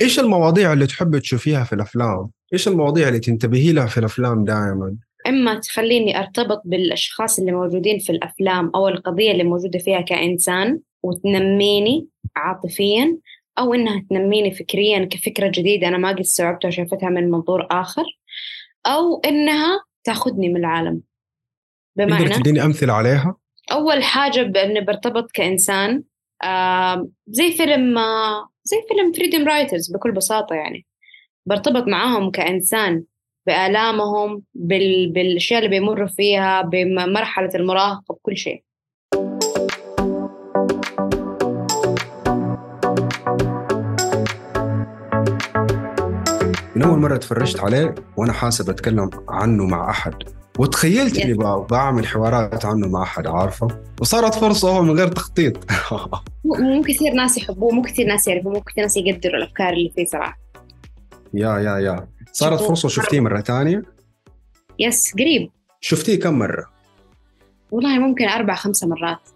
إيش المواضيع اللي تحب تشوفيها في الأفلام؟ إيش المواضيع اللي تنتبهي لها في الأفلام دائما؟ إما تخليني أرتبط بالأشخاص اللي موجودين في الأفلام أو القضية اللي موجودة فيها كإنسان وتنميني عاطفيا أو إنها تنميني فكريا كفكرة جديدة أنا ما قد استوعبتها وشافتها من منظور آخر أو إنها تأخذني من العالم بمعنى تديني أمثلة عليها؟ أول حاجة بإني برتبط كإنسان آه زي فيلم آه زي فيلم فريدم رايترز بكل بساطة يعني. برتبط معاهم كإنسان بآلامهم بال... بالأشياء اللي بيمروا فيها بمرحلة المراهقة بكل شيء. من أول مرة تفرجت عليه وأنا حاسب أتكلم عنه مع أحد. وتخيلت إني بعمل حوارات عنه مع أحد عارفة؟ وصارت فرصة من غير تخطيط. مو كثير ناس يحبوه مو كثير ناس يعرفوه مو كثير ناس يقدروا الأفكار اللي فيه صراحة. yeah yeah yeah. صارت فرصة شفتيه مرة ثانية؟ yes قريب. شفتيه كم مرة؟ والله ممكن أربع خمسة مرات.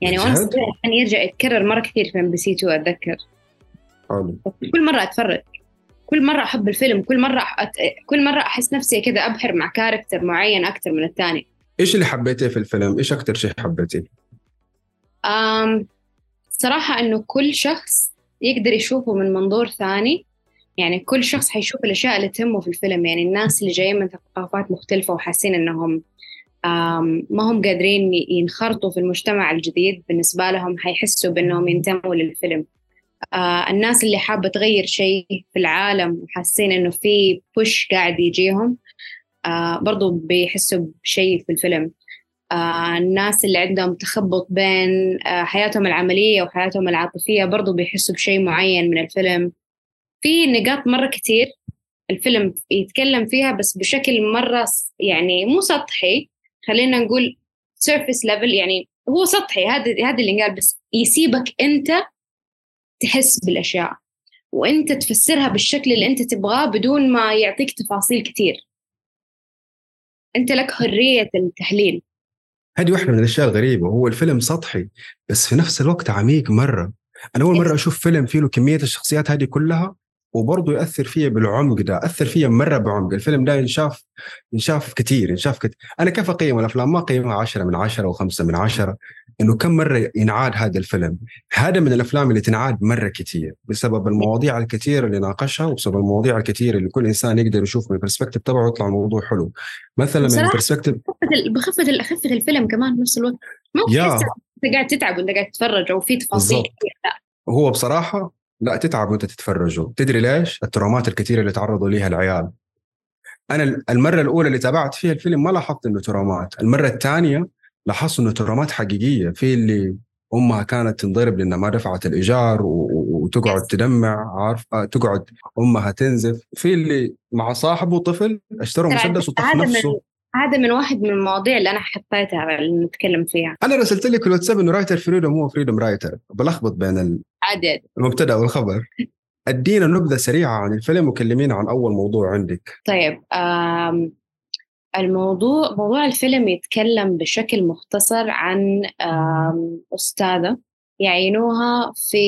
يعني وأنا كان يرجع يتكرر مرة كثير في ام بي سي 2 أتذكر. حلو. كل مرة أتفرج. كل مرة أحب الفيلم كل مرة أت... كل مرة أحس نفسي كذا أبحر مع كاركتر معين أكثر من الثاني إيش اللي حبيتيه في الفيلم؟ إيش أكثر شيء حبيتيه؟ أم... صراحة إنه كل شخص يقدر يشوفه من منظور ثاني يعني كل شخص حيشوف الأشياء اللي تهمه في الفيلم يعني الناس اللي جايين من ثقافات مختلفة وحاسين إنهم ما هم قادرين ينخرطوا في المجتمع الجديد بالنسبة لهم حيحسوا بأنهم ينتموا للفيلم الناس اللي حابة تغير شيء في العالم وحاسين إنه في push قاعد يجيهم آه برضو بيحسوا بشيء في الفيلم. آه الناس اللي عندهم تخبط بين آه حياتهم العملية وحياتهم العاطفية برضو بيحسوا بشيء معين من الفيلم. في نقاط مرة كتير الفيلم يتكلم فيها بس بشكل مرة يعني مو سطحي. خلينا نقول surface level يعني هو سطحي هذا هذا اللي قال بس يسيبك أنت تحس بالأشياء وأنت تفسرها بالشكل اللي أنت تبغاه بدون ما يعطيك تفاصيل كثير أنت لك حرية التحليل. هذه واحدة من الأشياء الغريبة هو الفيلم سطحي بس في نفس الوقت عميق مرة. أنا أول مرة أشوف فيلم فيه له كمية الشخصيات هذه كلها وبرضه ياثر فيا بالعمق ده اثر فيا مرة بعمق. الفيلم ده ينشاف ينشاف كثير ينشاف كثير أنا كيف أقيم الأفلام؟ ما أقيمها 10 من 10 و5 من 10 إنه كم مرة ينعاد هذا الفيلم. هذا من الأفلام اللي تنعاد مرة كثير بسبب المواضيع الكثيره اللي ناقشها وبسبب المواضيع الكثيره اللي كل إنسان يقدر يشوف من ال perspective تبعه يطلع الموضوع حلو. مثلا من ال perspective بخفة خفه الفيلم كمان بنفس الوقت. ما إنت قاعد تتعب وإنت قاعد تتفرج أو في تفاصيل كثير لا. هو بصراحة لا تتعب وإنت تتفرجوا تدري ليش؟ الترومات الكثيره اللي تعرضوا ليها العيال. أنا المرة الأولى اللي تابعت فيها الفيلم ما لاحظت إنه ترومات. المرة الثانية لاحظت إنه ترومات حقيقية. في اللي أمها كانت تنضرب لأنها ما دفعت الإيجار وتقعد تدمع عارف؟ آه، تقعد أمها تنزف. في اللي مع صاحبه طفل اشتروا مسدس وطخ نفسه. هذا من واحد من المواضيع اللي أنا حطيتها اللي نتكلم فيها. أنا رسلت لك الواتساب إنه Writer Freedom هو Freedom Writer بلخبط بين عادي المبتدأ والخبر. أدينا نبذة سريعة عن الفيلم وكلمينا عن أول موضوع عندك. طيب الموضوع موضوع الفيلم يتكلم بشكل مختصر عن أستاذة يعينوها في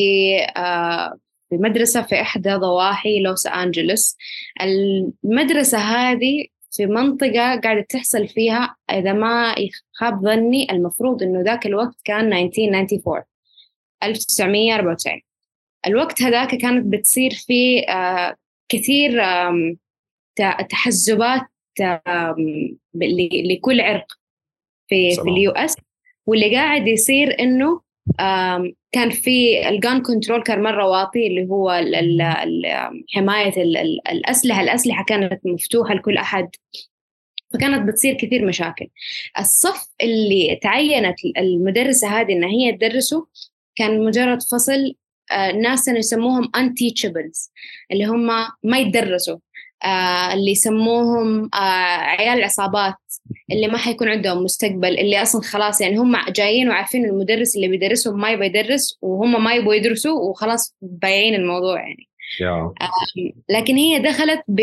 في مدرسة في إحدى ضواحي لوس أنجلوس. المدرسة هذه في منطقة قاعدة تحصل فيها إذا ما يخاب ظني المفروض إنه ذاك الوقت كان 1994 1994 الوقت هذاك كانت بتصير فيه كثير تحزبات لكل عرق في في ال US. واللي قاعد يصير إنه كان في ال gun control كان مرة واطي اللي هو حماية الأسلحة الأسلحة كانت مفتوحة لكل أحد. فكانت بتصير كثير مشاكل. الصف اللي تعينت المدرسة هذه انها هي تدرسه كان مجرد فصل آه، ناس يسموهم unteachables اللي هم ما يتدرسوا. آه اللي يسموهم آه عيال العصابات اللي ما حيكون عندهم مستقبل اللي أصلا خلاص يعني هم جايين وعارفين المدرس اللي بيدرسهم ما يبغى يدرس وهم ما يبغوا يدرسوا وخلاص بايعين الموضوع يعني. yeah. آه لكن هي دخلت ب...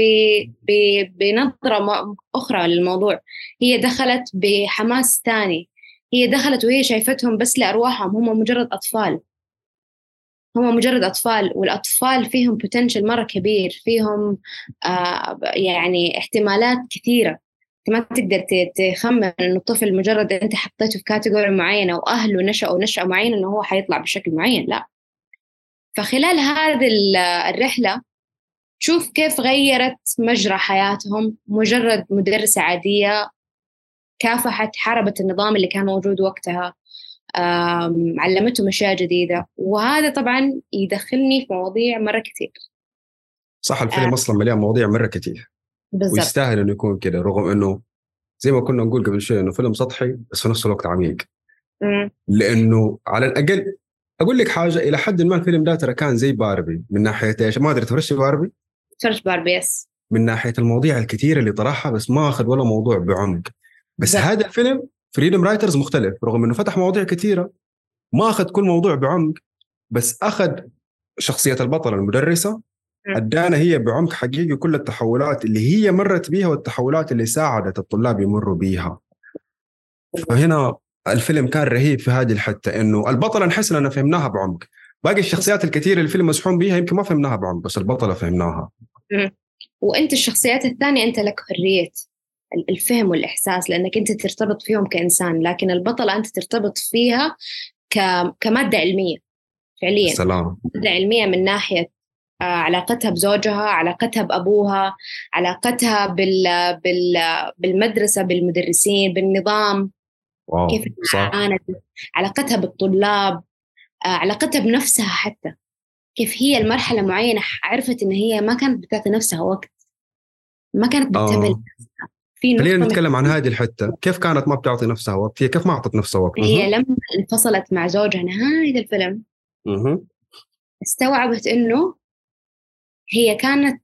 ب... بنظرة أخرى للموضوع. هي دخلت بحماس ثاني. هي دخلت وهي شايفتهم بس لأرواحهم هم مجرد أطفال. هم مجرد أطفال والأطفال فيهم بوتنشل مرة كبير فيهم آه يعني احتمالات كثيرة. أنت ما تقدر تخمن انه الطفل مجرد أنت حطيته في كاتيجوري معينة وأهله نشأوا نشأة معينة إنه هو حيطلع بشكل معين لا. فخلال هذه الرحلة شوف كيف غيرت مجرى حياتهم. مجرد مدرسة عادية كافحت حاربت النظام اللي كان موجود وقتها. علمتهم أشياء جديدة. وهذا طبعا يدخلني في مواضيع مرة كثير صح الفيلم آه. أصلا مليان مواضيع مرة كثير بالزبط. ويستاهل إنه يكون كده رغم إنه زي ما كنا نقول قبل شوي إنه فيلم سطحي بس في نفس الوقت عميق. م. لأنه على الأقل أقول لك حاجة إلى حد ما الفيلم ده ترى كان زي باربي. من ناحية إيش؟ ما أدري تفرش باربي؟ تفرش باربي يس من ناحية المواضيع الكثيرة اللي طرحها بس ما أخذ ولا موضوع بعمق. بس بالزبط. هذا الفيلم فريدم رايترز مختلف رغم إنه فتح مواضيع كثيرة ما أخذ كل موضوع بعمق بس أخذ شخصية البطلة المدرسة أدانا هي بعمق حقيقي كل التحولات اللي هي مرت بيها والتحولات اللي ساعدت الطلاب يمروا بيها. فهنا الفيلم كان رهيب في هذه الحتة إنه البطلة نحس إننا فهمناها بعمق. باقي الشخصيات الكثيرة اللي الفيلم مسحوم بيها يمكن ما فهمناها بعمق بس البطلة فهمناها. وأنت الشخصيات الثانية أنت لك حرية. الفهم والإحساس لأنك أنت ترتبط فيهم كإنسان لكن البطلة أنت ترتبط فيها كمادة علمية فعليا. سلام. مادة علمية من ناحية آه، علاقتها بزوجها علاقتها بأبوها علاقتها بال... بال... بالمدرسة بالمدرسين بالنظام. واو. كيف عانت؟ علاقتها بالطلاب آه، علاقتها بنفسها حتى. كيف هي المرحلة معينة عرفت إن هي ما كانت بتعطي نفسها وقت ما كانت بتنتبه في خلينا نتكلم عن هذه الحتة. كيف كانت ما بتعطي نفسها وقت؟ هي كيف ما أعطت نفسها وقت؟ هي لما انفصلت مع زوجها نهاية الفيلم. استوعبت إنه هي كانت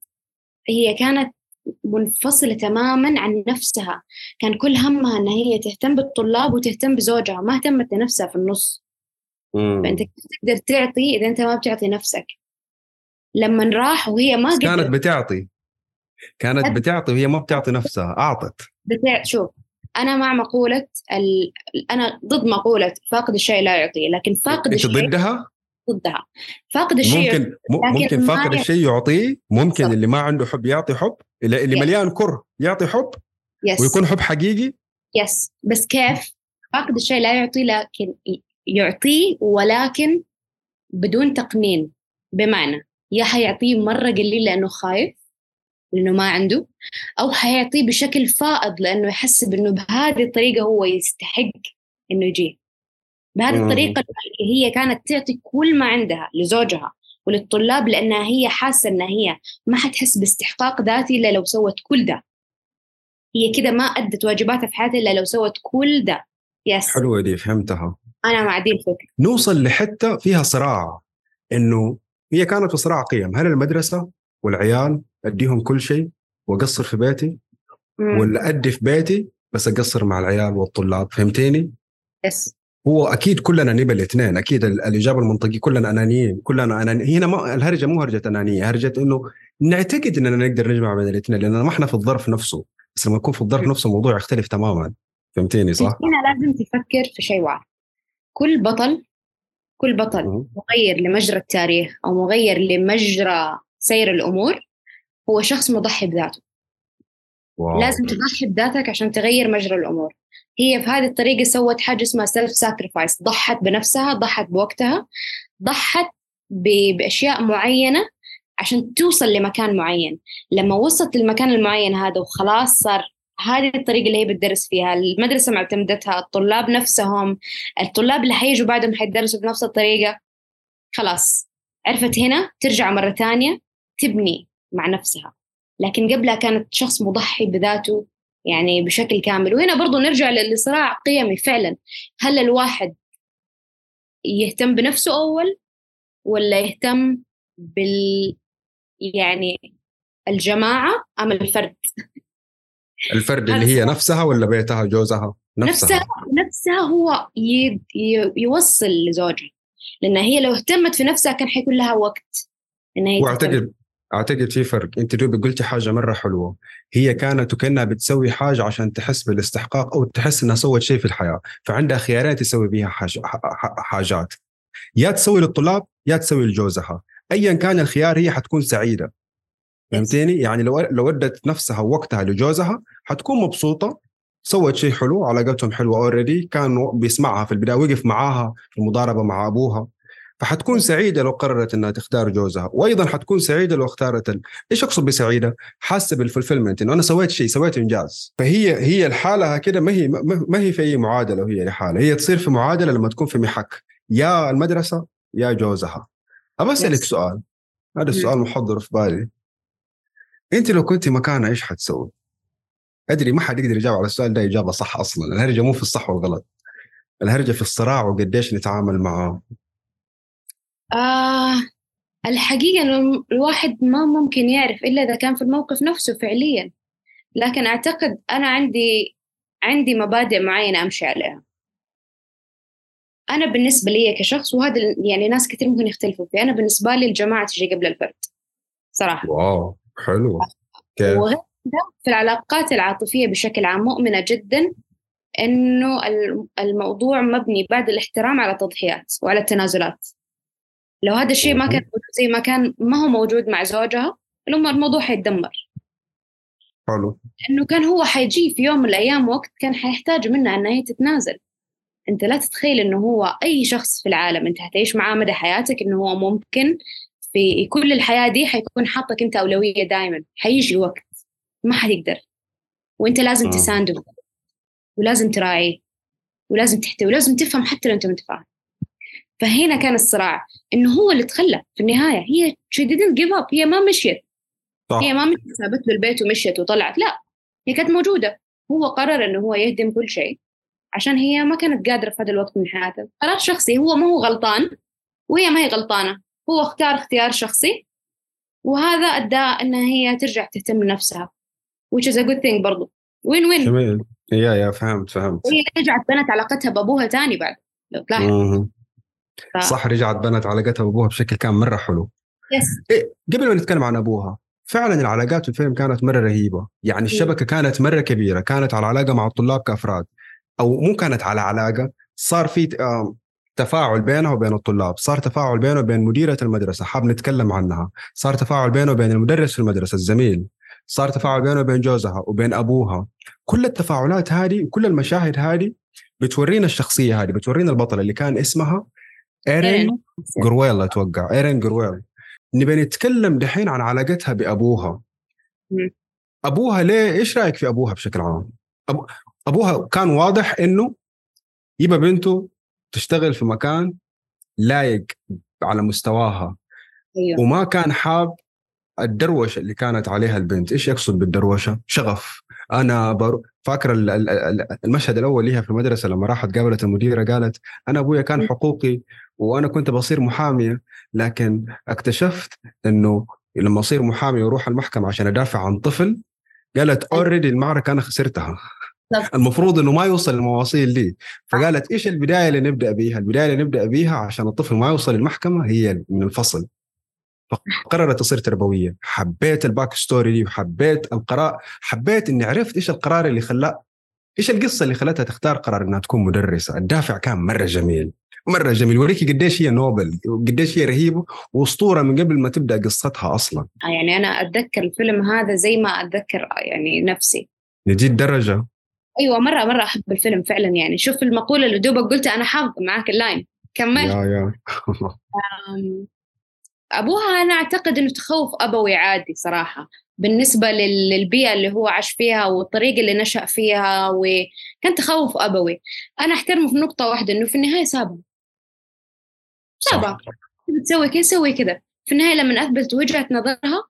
هي كانت منفصلة تماما عن نفسها. كان كل همها أن هي تهتم بالطلاب وتهتم بزوجها ما اهتمت لنفسها في النص. مم. فأنت تقدر تعطي إذا أنت ما بتعطي نفسك؟ لما راح وهي ما كانت بتعطي. كانت بتعطي وهي ما بتعطي نفسها أعطت. بتع... شوف أنا مع مقولة ال... أنا ضد مقولة فاقد الشيء لا يعطي لكن فاقد الشيء ضدها؟ ضدها. فاقد الشيء ممكن ممكن فاقد الشيء يعطيه ممكن صح. اللي ما عنده حب يعطي حب اللي, اللي مليان كره يعطي حب يس. ويكون حب حقيقي؟ يس بس كيف؟ فاقد الشيء لا يعطي لكن يعطيه ولكن بدون تقنين. بمعنى يا حيعطيه مرة قليل لأنه خايف لأنه ما عنده أو حيعطيه بشكل فائض لأنه يحس انه بهذه الطريقة هو يستحق إنه يجي. بهذه الطريقة هي كانت تعطي كل ما عندها لزوجها وللطلاب لأنها هي حاسة انها هي ما حتحس باستحقاق ذاتي إلا لو سوت كل ده. هي كده ما أدت واجباتها في حياتها إلا لو سوت كل ده. yes حلوة دي فهمتها. أنا مع دي الفكرة. نوصل لحته فيها صراع إنه هي كانت في صراع قيم هل المدرسة والعيال أديهم كل شيء وأقصر في بيتي ولا أدي في بيتي بس أقصر مع العيال والطلاب فهمتيني؟ yes هو أكيد كلنا نبى الاثنين أكيد الإجابة المنطقية كلنا أنانيين كلنا أنانيين. هنا ما الهرجة مو هرجة أنانية هرجة إنه نعتقد إننا نقدر نجمع بين الاثنين لأن ما إحنا في الظرف نفسه. بس لما يكون في الظرف نفسه الموضوع يختلف تماما. فهمتيني صح؟ هنا لازم تفكر في شيء واحد. كل بطل كل بطل مغير لمجرى التاريخ أو مغير لمجرى سير الأمور هو شخص مضحي بذاته. wow. لازم تضحي بذاتك عشان تغير مجرى الأمور. هي في هذه الطريقة سوت حاجة اسمها self sacrifice ضحت بنفسها ضحت بوقتها ضحت بأشياء معينة عشان توصل لمكان معين. لما وصلت للمكان المعين هذا وخلاص صار هذه الطريقة اللي هي بتدرس فيها. المدرسة معتمدتها الطلاب نفسهم الطلاب اللي حيجوا بعدهم حيدرسوا بنفس الطريقة. خلاص عرفت هنا؟ ترجع مرة ثانية تبني. مع نفسها. لكن قبلها كانت شخص مضحي بذاته يعني بشكل كامل. وهنا برضو نرجع لصراع قيمي فعلا. هل الواحد يهتم بنفسه أول ولا يهتم بال يعني الجماعة أم الفرد؟ الفرد اللي هي نفسها ولا بيتها جوزها؟ نفسها. نفسها, نفسها هو ي... ي... يوصل لزوجها. لأن هي لو اهتمت في نفسها كان حيكون لها وقت. إنها واعتقد أعتقد في فرق. أنت دوبي قلتي حاجة مرة حلوة. هي كانت وكأنها بتسوي حاجة عشان تحس بالاستحقاق أو تحس إنها سوت شيء في الحياة. فعندها خيارات تسوي حاج... حاجات. يا تسوي للطلاب يا تسوي لجوزها. ايا كان الخيار هي حتكون سعيدة. فهمتيني؟ يعني لو لو ادت نفسها وقتها لجوزها حتكون مبسوطة. سوت شيء حلو علاقتهم حلوة already كان بيسمعها في البداية وقف معاها في المضاربة مع أبوها. فحتكون سعيدة لو قررت إنها تختار جوزها وأيضا حتكون سعيدة لو اختارت ال... إيش أقصد بسعيدة؟ حاسة بال fulfillment إنه أنا سويت شيء سويت إنجاز. فهي هي الحالة كده ما هي ما هي في أي معادلة وهي لحالها. هي تصير في معادلة لما تكون في محك. يا المدرسة يا جوزها. أبى أسألك سؤال. هذا السؤال محضر في بالي. أنت لو كنت مكانها إيش حتسوي؟ أدري ما حد يقدر يجاوب على السؤال ده إجابة صح أصلا. الهرجة مو في الصح والغلط. الهرجة في الصراع وقديش نتعامل معاه آه الحقيقة إنه الواحد ما ممكن يعرف إلا إذا كان في الموقف نفسه فعليا. لكن أعتقد أنا عندي عندي مبادئ معينة أمشي عليها. أنا بالنسبة لي كشخص وهذا يعني ناس كثير ممكن يختلفوا فيه. أنا بالنسبة لي الجماعة تجي قبل الفرد صراحة. واو حلو. وغير في العلاقات العاطفية بشكل عام مؤمنة جدا إنه الموضوع مبني بعد الاحترام على التضحيات وعلى التنازلات. لو هذا الشيء ما كان موجود زي ما كان ما هو موجود مع زوجها الموضوع حيتدمر. حلو. إنه كان هو حيجي في يوم من الأيام وقت كان حيحتاج منها انها هي تتنازل أنت لا تتخيل إنه هو أي شخص في العالم أنت حتعيش معاه مدى حياتك إنه هو ممكن في كل الحياة دي حيكون حاطك أنت أولوية دائما حيجي وقت ما حتقدر. وأنت لازم آه. تسانده ولازم تراعيه ولازم تحتوي. ولازم تفهم حتى لو أنت ما فاهم فهنا كان الصراع. إنه هو اللي تخلى في النهاية. هي شي didn't give up. هي ما مشيت. صح. هي ما مشيت سابت له البيت ومشيت وطلعت. لا هي كانت موجودة. هو قرر إنه هو يهدم كل شيء عشان هي ما كانت قادرة في هذا الوقت من حياته. قرار شخصي. هو ما هو غلطان وهي ما هي غلطانة. هو اختار اختيار شخصي وهذا أدى انها هي ترجع تهتم بنفسها which is a good thing برضو. وين وين جميل. يا يا فهمت فهمت. هي رجعت بنت علاقتها بأبوها تاني بعد. لو تلاحظ. ف... صح رجعت بنت علاقتها بأبوها بشكل كان مرة حلو. يس إيه قبل ما نتكلم عن أبوها فعلا العلاقات في الفيلم كانت مرة رهيبة. يعني الشبكة كانت مرة كبيرة كانت على علاقة مع الطلاب كأفراد. أو مو كانت على علاقة صار في تفاعل بينها وبين الطلاب. صار تفاعل بينه وبين مديرة المدرسة حاب نتكلم عنها. صار تفاعل بينه وبين المدرس في المدرسة الزميل. صار تفاعل بينه وبين جوزها وبين أبوها. كل التفاعلات هذه وكل المشاهد هذه بتورينا الشخصية هذه بتورينا البطلة اللي كان اسمها إيرين جرويل أتوقع. إيرين جرويل. نبي نتكلم دحين عن علاقتها بأبوها. أبوها ليه؟ إيش رأيك في أبوها بشكل عام؟ أبو... أبوها كان واضح إنه يبى بنته تشتغل في مكان لايق على مستواها. أيوه. وما كان حاب الدروشة اللي كانت عليها البنت. إيش يقصد بالدروشة؟ شغف. أنا بر... فاكرة المشهد الأول ليها في المدرسة لما راحت قابلت المديرة قالت أنا أبويا كان حقوقي وأنا كنت بصير محامية لكن اكتشفت إنه لما أصير محامي وأروح المحكمة عشان أدافع عن طفل قالت اوريدي المعركة أنا خسرتها. المفروض إنه ما يوصل المواصيل دي. فقالت إيش البداية اللي نبدأ بيها؟ البداية اللي نبدأ بيها عشان الطفل ما يوصل المحكمة هي من الفصل. فقررت تصير تربوية. حبيت ال backstory دي وحبيت القرار حبيت إني عرفت إيش القرار اللي خلاه إيش القصة اللي خلتها تختار قرار إنها تكون مدرسة. الدافع كان مرة جميل. مرة جميل. يوريكي قديش هي noble؟ وقديش هي رهيبة؟ وأسطورة من قبل ما تبدأ قصتها أصلا. يعني أنا أتذكر الفيلم هذا زي ما أتذكر يعني نفسي. لدي الدرجة؟ أيوه مرة مرة أحب الفيلم فعلا يعني. شوف المقولة اللي دوبك قلتها أنا حافظه معاك ال line كمل. يا يا. أبوها أنا أعتقد إنه تخوف أبوي عادي صراحة. بالنسبة للبيئة اللي هو عاش فيها والطريقة اللي نشأ فيها وكان تخوف أبوي. أنا أحترمه في نقطة واحدة إنه في النهاية سابها سابها بتسوي كذا سوي كذا. في النهاية لما أثبتت وجهة نظرها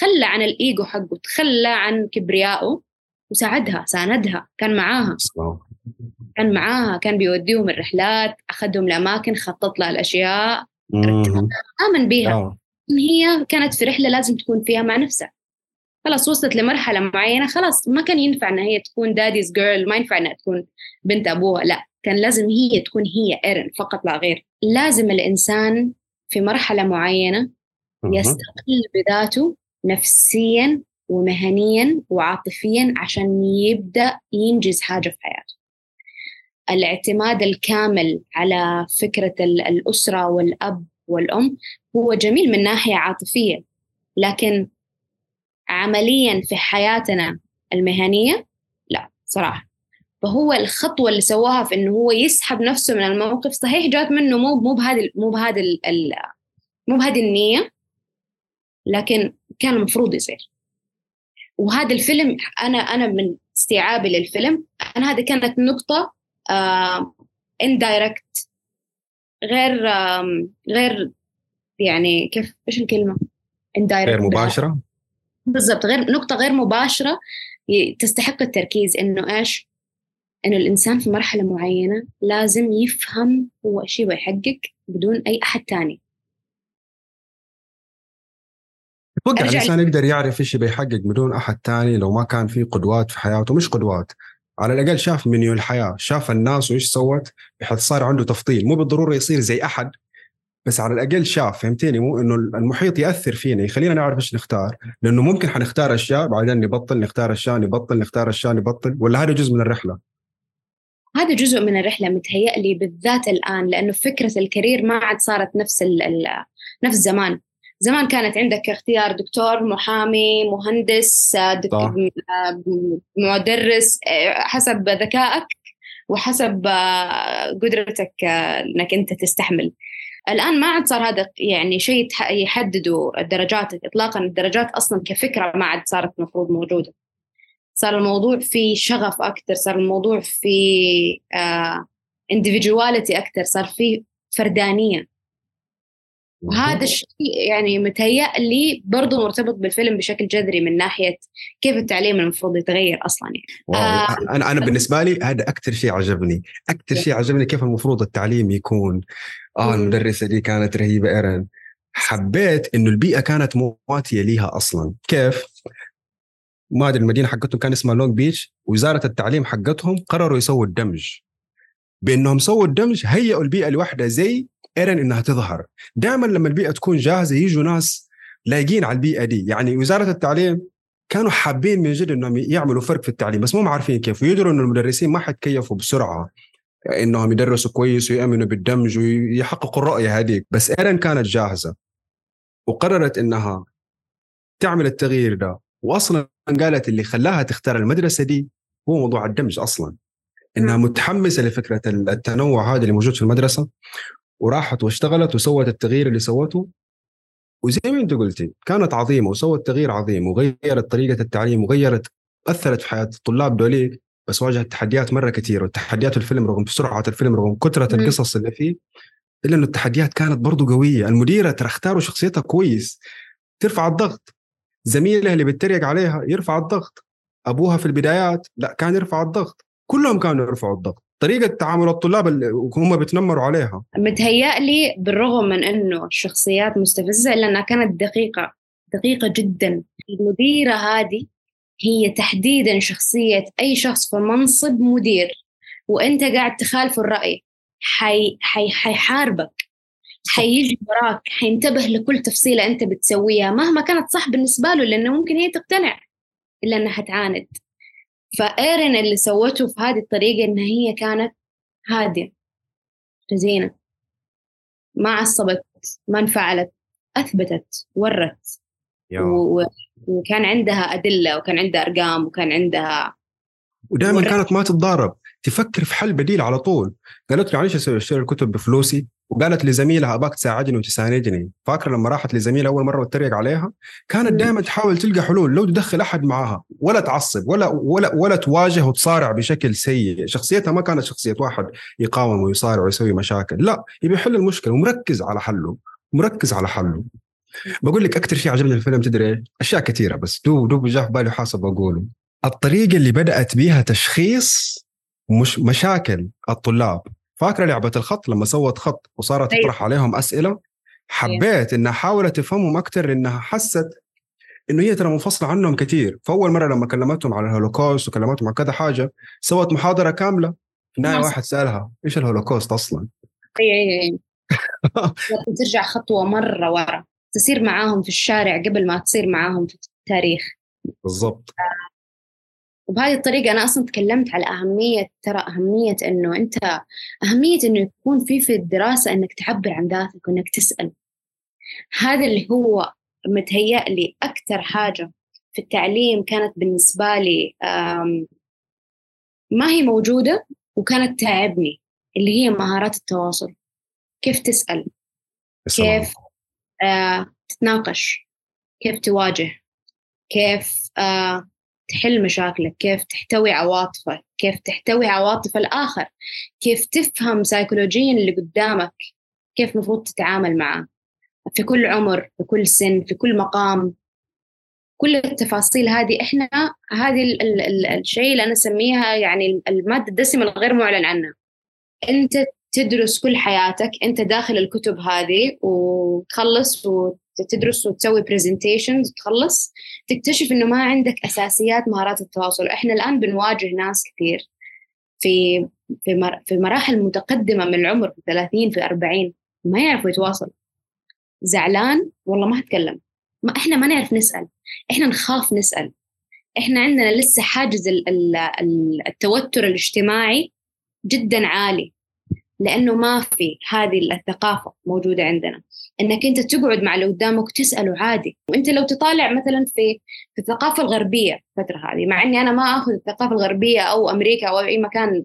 خلى عن الإيجو حقه تخلى عن كبريائه وساعدها ساندها كان معاها. كان معاها كان بيوديهم الرحلات أخذهم لاماكن خطط لها الأشياء. آمن بيها. آه. إن هي كانت في رحلة لازم تكون فيها مع نفسها. خلاص وصلت لمرحلة معينة خلاص ما كان ينفع انها هي تكون داديز جيرل ما ينفع إنها تكون بنت أبوها لا. كان لازم هي تكون هي ايرن فقط لا غير. لازم الإنسان في مرحلة معينة يستقل بذاته نفسيا ومهنيا وعاطفيا عشان يبدأ ينجز حاجة في حياته. الاعتماد الكامل على فكرة الأسرة والأب والأم هو جميل من ناحية عاطفية لكن عمليا في حياتنا المهنية لا صراحة. فهو الخطوة اللي سواها في إنه هو يسحب نفسه من الموقف صحيح جات منه مو مو بهذه مو بهذه مو بهذه النية لكن كان المفروض يصير وهذا الفيلم أنا أنا من استيعابي للفيلم أنا هذه كانت نقطة indirect غير غير يعني كيف إيش الكلمة؟ indirect غير مباشرة بالضبط غير نقطة غير مباشرة تستحق التركيز إنه إيش؟ إنه الإنسان في مرحلة معينة لازم يفهم هو إيش يبغى يحقق بدون أي أحد ثاني تتوقع الإنسان يقدر يعرف إيش يبغى يحقق بدون أحد ثاني لو ما كان في قدوات في حياته مش قدوات على الأقل شاف منيو الحياة شاف الناس وإيش سوت بحيث صار عنده تفضيل مو بالضرورة يصير زي أحد بس على الأقل شاف فهمتني؟ مو إنه المحيط يأثر فينا يخلينا نعرف إيش نختار لأنه ممكن حنختار أشياء بعدين نبطل نختار أشياء نبطل نختار أشياء نبطل ولا هذا جزء من الرحلة؟ هذا جزء من الرحلة متهيألي بالذات الآن لأنه فكرة الكارير ما عاد صارت نفس ال نفس زمان. زمان كانت عندك اختيار دكتور محامي مهندس دكتور مدرس حسب ذكائك وحسب قدرتك إنك أنت تستحمل. الآن ما عاد صار هذا يعني شيء يحددوا الدرجات اطلاقا. الدرجات أصلا كفكرة ما عاد صارت المفروض موجودة. صار الموضوع في شغف أكثر صار الموضوع في individuality أكثر صار في فردانية. وهذا الشيء يعني متهيأ لي برضه مرتبط بالفيلم بشكل جذري من ناحية كيف التعليم المفروض يتغير أصلا يعني. آه أنا أنا بالنسبة لي هذا أكثر شيء عجبني. أكثر شيء عجبني كيف المفروض التعليم يكون. آه المدرسة دي كانت رهيبة إيرن حبيت إنه البيئة كانت مواتية ليها أصلا. كيف؟ ما ادري المدينة حقتهم كان اسمها لونج بيتش وزارة التعليم حقتهم قرروا يسووا الدمج. بأنهم سووا الدمج هيئوا البيئة لوحدها زي ايرن إنها تظهر. دائما لما البيئة تكون جاهزة يجوا ناس لايقين على البيئة دي. يعني وزارة التعليم كانوا حابين من جد إنهم يعملوا فرق في التعليم بس مو عارفين كيف. ويدروا إنه المدرسين ما حتكيفوا بسرعة إنهم يدرسوا كويس ويأمنوا بالدمج ويحققوا الرؤية هذيك. بس ايرن كانت جاهزة وقررت إنها تعمل التغيير ده. واصلا قالت اللي خلاها تختار المدرسة دي هو موضوع الدمج أصلا. إنها متحمسة لفكرة التنوع هذا اللي موجود في المدرسة وراحت واشتغلت وسوت التغيير اللي سوته. وزي ما أنت قلتي كانت عظيمة وسوت تغيير عظيم وغيرت طريقة التعليم وغيرت أثرت في حياة الطلاب دولي. بس واجهت تحديات مرة كثير والتحديات الفيلم رغم سرعة الفيلم رغم كثرة القصص اللي فيه. إلا إنه التحديات كانت برضو قوية. المديرة ترى اختاروا شخصيتها كويس. ترفع الضغط. زميلها اللي بيتريق عليها يرفع الضغط. أبوها في البدايات لا كان يرفع الضغط. كلهم كانوا يرفعوا الضغط. طريقة تعامل الطلاب اللي هم بيتنمروا عليها. متهيألي بالرغم من أنه الشخصيات مستفزة إلا أنها كانت دقيقة دقيقة جدا. المديرة هذه هي تحديدا شخصية أي شخص في منصب مدير. وأنت قاعد تخالف الرأي حي حي حيحاربك. حيجي وراك حينتبه لكل تفصيلة أنت بتسويها مهما كانت صح بالنسبة له لأنه ممكن هي تقتنع إلا أنها حتعاند فإيرين اللي سوته في هذه الطريقة إن هي كانت هادية رزينة ما عصبت ما انفعلت أثبتت ورت و... وكان عندها أدلة وكان عندها أرقام وكان عندها ودائما كانت ما تتضارب. تفكر في حل بديل على طول. قالت له معلش اشتري الكتب بفلوسي وقالت لزميلها أباك تساعدني وتساندني. فاكرة لما راحت لزميلها أول مرة وتريق عليها؟ كانت دائما تحاول تلقى حلول لو تدخل أحد معها ولا تعصب ولا ولا ولا تواجه وتصارع بشكل سيء. شخصيتها ما كانت شخصية واحد يقاوم ويصارع ويسوي مشاكل. لا يبي يحل المشكلة ومركز على حله مركز على حله. بقول لك أكثر شيء عجبني في الفيلم تدري أشياء كثيرة بس دوب دوب جاء في بالي حاسب أقوله. الطريقة اللي بدأت بها تشخيص مش مشاكل الطلاب. فاكرة لعبة الخط؟ لما سوت خط وصارت أيوة. تطرح عليهم أسئلة حبيت إنها حاولت تفهمهم أكثر لانها حست إنه هي ترى منفصلة عنهم كثير فأول مرة لما كلمتهم على الهولوكوست وكلمتهم عن كذا حاجة سوت محاضرة كاملة. في النهاية واحد سألها إيش الهولوكوست أصلا؟ اي اي اي ترجع خطوة مرة ورا تصير معاهم في الشارع قبل ما تصير معاهم في التاريخ. بالضبط. وبهذه الطريقة أنا أصلا تكلمت على أهمية ترى أهمية إنه أنت أهمية إنه يكون في في الدراسة إنك تعبر عن ذاتك وإنك تسأل. هذا اللي هو متهيأ لي أكثر حاجة في التعليم كانت بالنسبة لي ما هي موجودة وكانت تعبني اللي هي مهارات التواصل. كيف تسأل؟ كيف آه تتناقش؟ كيف تواجه؟ كيف آه تحل مشاكلك كيف تحتوي عواطفك كيف تحتوي عواطف الآخر كيف تفهم سيكولوجيا اللي قدامك كيف مفروض تتعامل معه. في كل عمر في كل سن في كل مقام. كل التفاصيل هذه إحنا هذه ال ال ال الشيء اللي أنا أسميها يعني المادة الدسمة الغير معلن عنها. أنت تدرس كل حياتك أنت داخل الكتب هذه وتخلص وتدرس وتسوي برزنتيشنز وتخلص تكتشف إنه ما عندك أساسيات مهارات التواصل. إحنا الآن بنواجه ناس كثير في في في مراحل متقدمة من العمر في 30 في 40 ما يعرفوا يتواصل زعلان؟ والله ما هتكلم ما إحنا ما نعرف نسأل. إحنا نخاف نسأل. إحنا عندنا لسه حاجز التوتر الاجتماعي جدا عالي لأنه ما في هذه الثقافة موجودة عندنا. إنك أنت تقعد مع اللي قدامك وتسأله عادي. وأنت لو تطالع مثلا في في الثقافة الغربية الفترة هذه مع إني أنا ما آخذ الثقافة الغربية أو أمريكا أو أي مكان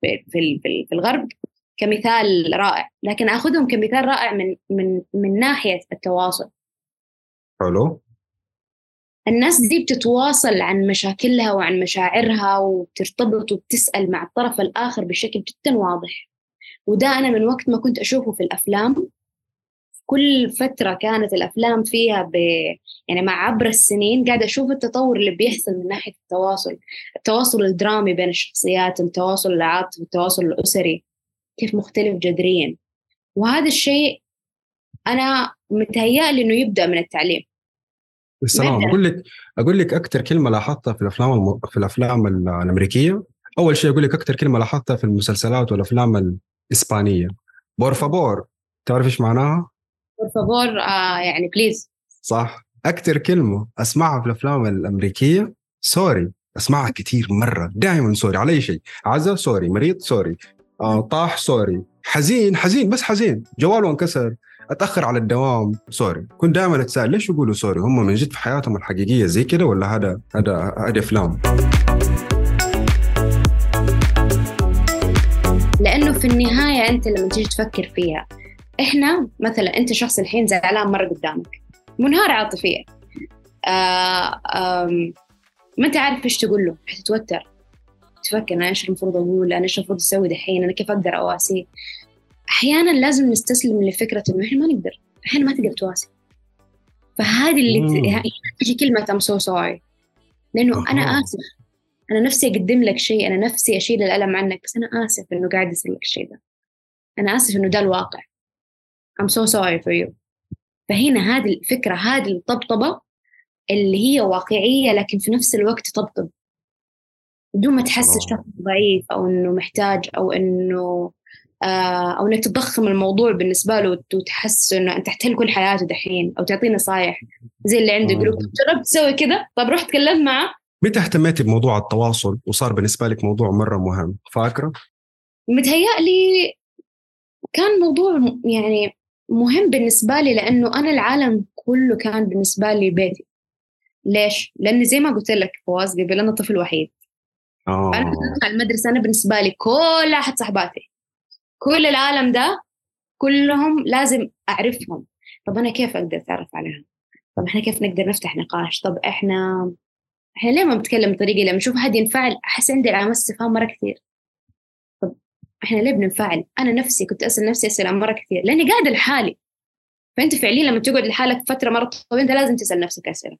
في في, في, في الغرب كمثال رائع. لكن آخذهم كمثال رائع من من من ناحية التواصل. حلو. الناس دي بتتواصل عن مشاكلها وعن مشاعرها وبترتبط وبتسأل مع الطرف الآخر بشكل جدا واضح. وده أنا من وقت ما كنت أشوفه في الأفلام كل فترة كانت الأفلام فيها ب... يعني مع عبر السنين قاعدة أشوف التطور اللي بيحصل من ناحية التواصل التواصل الدرامي بين الشخصيات التواصل العاطفي التواصل الأسري كيف مختلف جذريا. وهذا الشيء أنا متهيألي إنه يبدأ من التعليم. السلام. أقول لك أقول لك أكثر كلمة لاحظتها في الأفلام الم... في الأفلام الأمريكية. أول شيء أقول لك أكثر كلمة لاحظتها في المسلسلات والأفلام الإسبانية. por favor تعرف إيش معناها؟ favor آه يعني please صح. أكثر كلمة أسمعها في الأفلام الأمريكية sorry. أسمعها كثير مرة. دائما sorry على أي شيء. عزا sorry. مريض sorry. آه طاح sorry. حزين حزين بس حزين. جواله انكسر أتأخر على الدوام sorry. كنت دائما أتساءل ليش يقولوا sorry؟ هم من جد في حياتهم الحقيقية زي كده ولا هذا هذا هذه أفلام؟ لأنه في النهاية أنت لما تيجي تفكر فيها إحنا مثلا أنت شخص الحين زعلان مرة قدامك منهار عاطفيا. آه ما أنت عارف إيش تقول له حتتوتر. تفكر أنا إيش المفروض أقول؟ أنا إيش المفروض أسوي دحين؟ أنا كيف أقدر أواسيه؟ أحيانا لازم نستسلم لفكرة إنه إحنا ما نقدر. إحنا ما تقدر تواسي. فهذه اللي تجي كلمة I'm so sorry لأنه أنا آسف. أنا نفسي أقدم لك شيء أنا نفسي أشيل الألم عنك بس أنا آسف إنه قاعد يصير لك الشيء ده. أنا آسف إنه ده الواقع. I'm so sorry for you. فهنا هذه الفكرة هذه الطبطبة اللي هي واقعية لكن في نفس الوقت تطبطب بدون ما تحس الشخص ضعيف أو إنه محتاج أو إنه آه، أو إنك تضخم الموضوع بالنسبة له وتحس إنه أنت تحتل كل حياته دحين أو تعطيه نصايح. زي اللي عنده جروب جربت تسوي كذا طب رحت تكلمت معه؟ متى اهتميتي بموضوع التواصل وصار بالنسبة لك موضوع مرة مهم؟ فاكرة؟ متهيألي كان موضوع يعني مهم بالنسبة لي لأنه أنا العالم كله كان بالنسبة لي بيتي. ليش؟ لأني زي ما قلت لك فواز قبل أنا طفل وحيد. أوه. أنا كنت المدرسة أنا بالنسبة لي كل أحد صحباتي. كل العالم ده كلهم لازم أعرفهم. طب أنا كيف أقدر أتعرف عليهم؟ طب إحنا كيف نقدر نفتح نقاش؟ طب إحنا إحنا ليه ما بنتكلم بطريقة لما نشوف هذه ينفعل أحس عندي علامات استفهام مرة كثير. طب إحنا ليه بننفعل؟ أنا نفسي كنت أسأل نفسي أسئلة مرة كثير لأني قاعدة لحالي. فأنت فعليا لما تقعد لحالك فترة مرة طويلة أنت لازم تسأل نفسك أسئلة.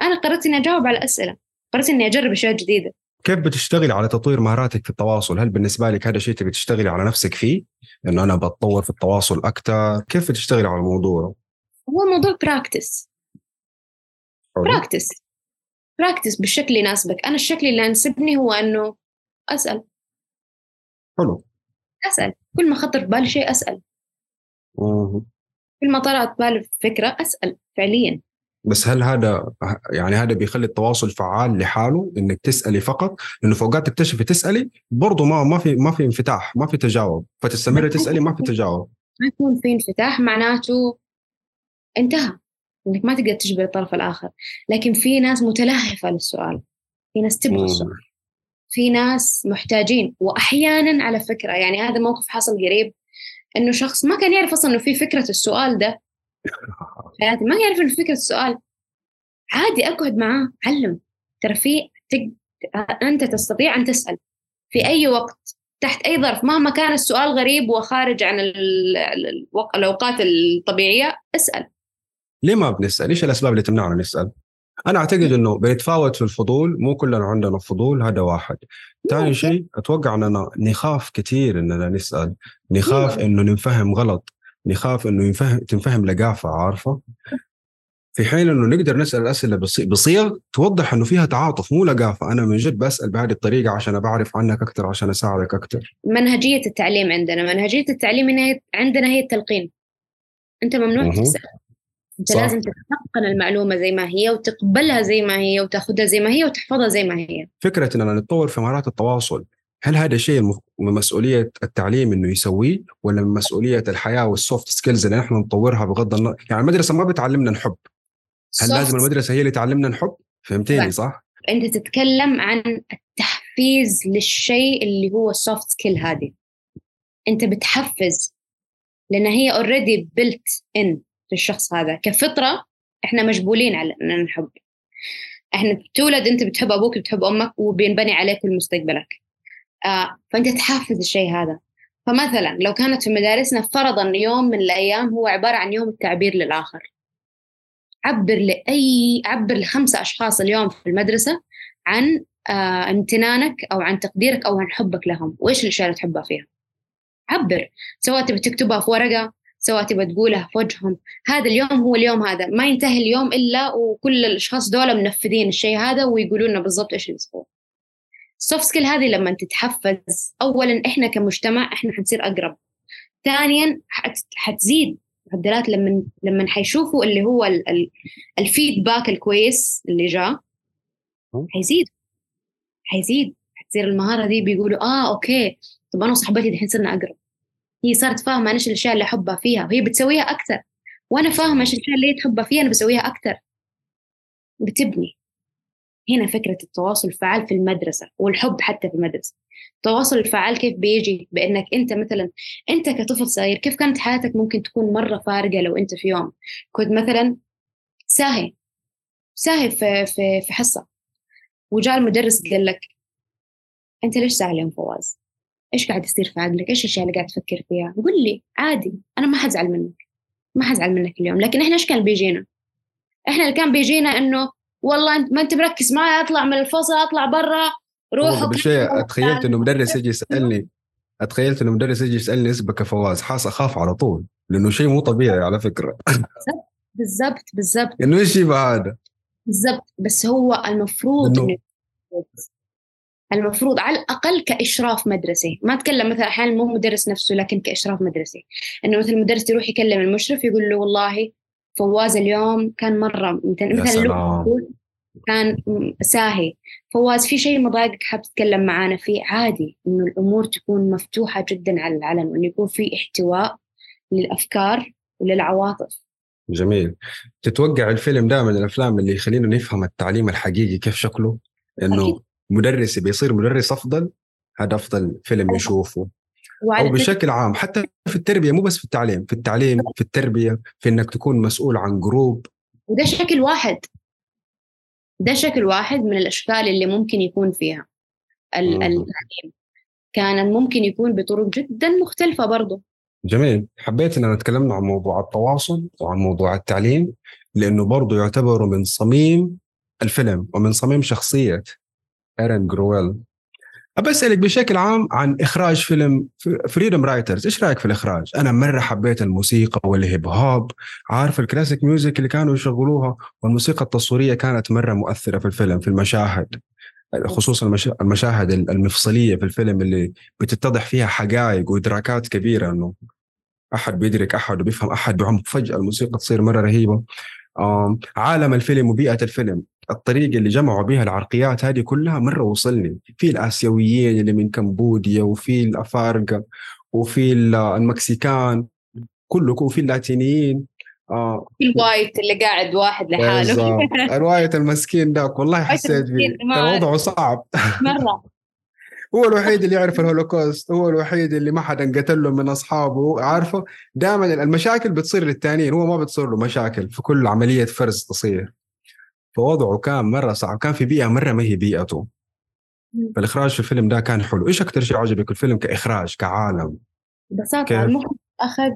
أنا قررت إني أجاوب على أسئلة. قررت إني أجرب أشياء جديدة. كيف بتشتغلي على تطوير مهاراتك في التواصل؟ هل بالنسبة لك هذا شيء تبي تشتغلي على نفسك فيه؟ إنه أنا بتطور في التواصل أكثر، كيف بتشتغلي على الموضوع؟ هو الموضوع practice practice practice بالشكل اللي يناسبك، أنا الشكل اللي يناسبني هو إنه أسأل. حلو. أسأل، كل ما خطر في بالي شيء مه. كل ما طلعت بالي فكرة أسأل فعليا. بس هل هذا يعني هذا بيخلي التواصل فعال لحاله إنك تسألي فقط؟ لأنه في اوقات تكتشفي تسألي برضه ما ما في ما في انفتاح ما في تجاوب. فتستمري تسألي ما في تجاوب. ما يكون في انفتاح معناته انتهى. إنك ما تقدر تجبر الطرف الآخر. لكن في ناس متلهفة للسؤال. في ناس تبغى السؤال. في ناس محتاجين. وأحيانا على فكرة يعني هذا موقف حصل قريب إنه شخص ما كان يعرف أصلا إنه في فكرة السؤال ده. حياتي ما يعرف إنه فكرة السؤال. عادي أقعد معاه علم ترى في تق... أنت تستطيع أن تسأل في أي وقت تحت أي ظرف. مهما كان السؤال غريب وخارج عن الأوقات الطبيعية اسأل. ليه ما بنسأل؟ إيش الأسباب اللي تمنعنا نسأل؟ أنا أعتقد إنه بيتفاوت في الفضول مو كلنا عندنا فضول هذا واحد. ثاني شيء أتوقع إننا نخاف كثير إننا نسأل. نخاف إنه نفهم غلط. نخاف إنه ينفهم تنفهم لقافة عارفة؟ في حين إنه نقدر نسأل الأسئلة بصيغ توضح إنه فيها تعاطف مو لقافة. أنا من جد بسأل بهذه الطريقة عشان بعرف عنك أكثر عشان أساعدك أكثر منهجية التعليم عندنا. منهجية التعليم عندنا هي التلقين. أنت ممنوع تسأل. انت صح. لازم تتلقن المعلومة زي ما هي وتقبلها زي ما هي وتاخذها زي ما هي وتحفظها زي ما هي. فكرة إننا نتطور في مهارات التواصل هل هذا شيء من مسؤولية التعليم إنه يسويه ولا من مسؤولية الحياة وال soft skills اللي نحن نطورها بغض النظر؟ يعني المدرسة ما بتعلمنا نحب هل لازم المدرسة هي اللي تعلمنا نحب فهمتيني صح؟ أنت تتكلم عن التحفيز للشيء اللي هو ال soft skill هذه. أنت بتحفز لأن هي already built in للشخص هذا. كفطرة إحنا مجبولين على إننا نحب. إحنا بتولد أنت بتحب أبوك بتحب أمك وبينبني عليك مستقبلك. آه فأنت تحفز الشيء هذا. فمثلا لو كانت في مدارسنا فرضا يوم من الأيام هو عبارة عن يوم التعبير للآخر. عبر لأي عبر لخمسه أشخاص اليوم في المدرسة عن آه امتنانك أو عن تقديرك أو عن حبك لهم. وإيش الأشياء اللي تحبها فيها؟ عبر. سواء تبي تكتبها في ورقة سواء تبى تقولها في وجههم. هذا اليوم هو اليوم هذا. ما ينتهي اليوم إلا وكل الأشخاص دول منفذين الشيء هذا ويقولون لنا بالضبط إيش الأسبوع. ال soft skill هذه لما تتحفز أولا إحنا كمجتمع إحنا حنصير أقرب. ثانيا حتزيد معدلات لما لما حيشوفوا اللي هو الفيدباك الكويس اللي جاء حيزيد. حيزيد. حتصير المهارة دي بيقولوا آه أوكي. طب أنا وصاحبتي دحين صرنا أقرب. هي صارت فاهمة إيش الأشياء اللي أحبها فيها وهي بتسويها أكثر. وأنا فاهمة إيش الأشياء اللي هي تحبها فيها أنا بسويها أكثر. بتبني. هنا فكرة التواصل الفعال في المدرسة والحب حتى في المدرسة. التواصل الفعال كيف بيجي؟ بأنك أنت مثلا أنت كطفل صغير كيف كانت حياتك ممكن تكون مرة فارقة لو أنت في يوم؟ كنت مثلا ساهي ساهي في, في, في حصة وجاء المدرس قال لك أنت ليش ساهي اليوم فواز؟ إيش قاعد يصير في عقلك؟ إيش الأشياء اللي قاعد تفكر فيها؟ قول لي عادي أنا ما حزعل منك ما حزعل منك اليوم لكن إحنا إيش كان بيجينا؟ إحنا اللي كان بيجينا إنه والله انت ما أنت مركز معي أطلع من الفصل أطلع برا روح بشيء تخيلت إنه مدرس يجي يسألني. أتخيلت إنه مدرس يجي يسألني اسمك فواز حاس أخاف على طول لأنه شيء مو طبيعي على فكرة. بالضبط بالضبط إنه إيش هذا؟ بالضبط بس هو المفروض إنه المفروض على الأقل كإشراف مدرسي. ما أتكلم مثلا أحيانا مو مدرس نفسه لكن كإشراف مدرسي. إنه مثلا المدرس يروح يكلم المشرف يقول له والله فواز اليوم كان مرة مثلا كان ساهي. فواز في شيء مضايقك حاب تتكلم معانا؟ فيه عادي إنه الأمور تكون مفتوحة جدا على العلن وإنه يكون في احتواء للأفكار وللعواطف. جميل. تتوقع الفيلم ده من الأفلام اللي يخلينا نفهم التعليم الحقيقي كيف شكله؟ إنه أكيد. مدرس بيصير مدرس أفضل؟ هذا أفضل فيلم يشوفه. أو بشكل عام حتى في التربية مو بس في التعليم في التعليم في التربية في إنك تكون مسؤول عن group وده شكل واحد. ده شكل واحد من الأشكال اللي ممكن يكون فيها. التعليم. كان ممكن يكون بطرق جدا مختلفة برضه. جميل. حبيت اننا تكلمنا عن موضوع التواصل وعن موضوع التعليم لأنه برضه يعتبر من صميم الفيلم ومن صميم شخصية. ايرن جرويل أبي أسألك بشكل عام عن إخراج فيلم فريدم رايترز إيش رأيك في الإخراج؟ أنا مرة حبيت الموسيقى وال hip hop. عارف ال classic music اللي كانوا يشغلوها؟ والموسيقى التصويرية كانت مرة مؤثرة في الفيلم في المشاهد. خصوصا المشاهد المفصلية في الفيلم اللي بتتضح فيها حقائق وإدراكات كبيرة إنه أحد بيدرك أحد وبيفهم أحد بعمق. فجأة الموسيقى تصير مرة رهيبة. آم، عالم الفيلم وبيئة الفيلم. الطريقة اللي جمعوا بها العرقيات هذه كلها مرة وصلني. في الآسيويين اللي من كمبوديا وفي الأفارقة وفي ال- ال Mexican كله وفي اللاتينيين. آه. في ال white اللي قاعد واحد لحاله. رواية المسكين داك والله حسيت فيه وضعه صعب. مرة. هو الوحيد اللي يعرف الهولوكوست هو الوحيد اللي ما حدا قتل له من أصحابه. عارفه؟ دائما المشاكل بتصير للتانيين هو ما بتصير له مشاكل في كل عملية فرز تصير. فوضعه كان مرة صعب كان في بيئة مرة ما هي بيئته. فالاخراج في الفيلم ده كان حلو. إيش أكثر شيء عجبك الفيلم كإخراج كعالم؟ كيف؟ المخرج أخذ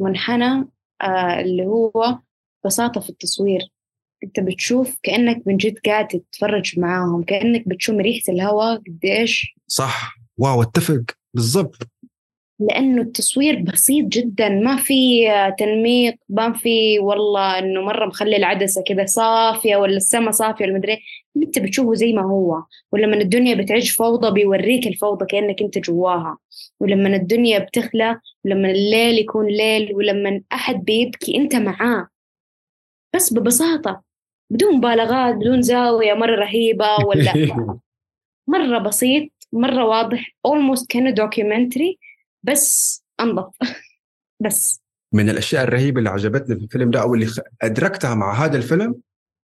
منحنى آه اللي هو بساطة في التصوير. أنت بتشوف كأنك من جد قاعد تتفرج معاهم كأنك بتشم ريحة الهواء قديش صح. واو أتفق. بالضبط. لأنه التصوير بسيط جدا ما في تنميق ما في والله إنه مرة مخلي العدسة كذا صافية ولا السما صافية ولا مدري إيه. أنت بتشوفه زي ما هو. ولما الدنيا بتعيش فوضى بيوريك الفوضى كأنك أنت جواها. ولما الدنيا بتخلى ولما الليل يكون ليل ولما أحد بيبكي أنت معاه. بس ببساطة. بدون مبالغات بدون زاوية مرة رهيبة ولا مرة بسيط مرة واضح. Almost كأنه دوكيومنتري بس أنظف. بس. من الأشياء الرهيبة اللي عجبتني في الفيلم ده أو اللي أدركتها مع هذا الفيلم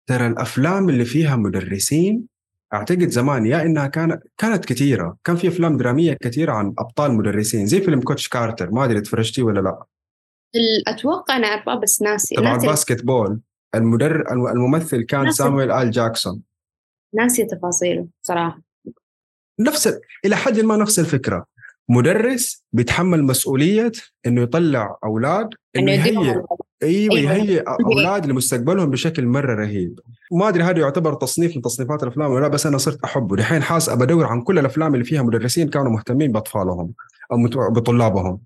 ترى الأفلام اللي فيها مدرسين أعتقد زمان يا إنها كانت كانت كثيرة. كان في أفلام درامية كثيرة عن أبطال مدرسين زي فيلم Coach Carter ما أدري تفرجتيه ولا لا. ال- أتوقع أنا عارفاه بس ناسي. تبع ال basket ball المدر الممثل كان سامويل إل جاكسون. ناسي تفاصيله صراحة. نفس ال- إلى حد ما نفس الفكرة. مدرس بيتحمل مسؤولية إنه يطلع أولاد إنه يهيئ. أيوه أيوة. يهيئ أولاد لمستقبلهم بشكل مرة رهيب. ما أدري هذا يعتبر تصنيف من تصنيفات الأفلام ولا لا، بس أنا صرت أحبه. دحين حاس بدور عن كل الأفلام اللي فيها مدرسين كانوا مهتمين بأطفالهم أو بطلابهم.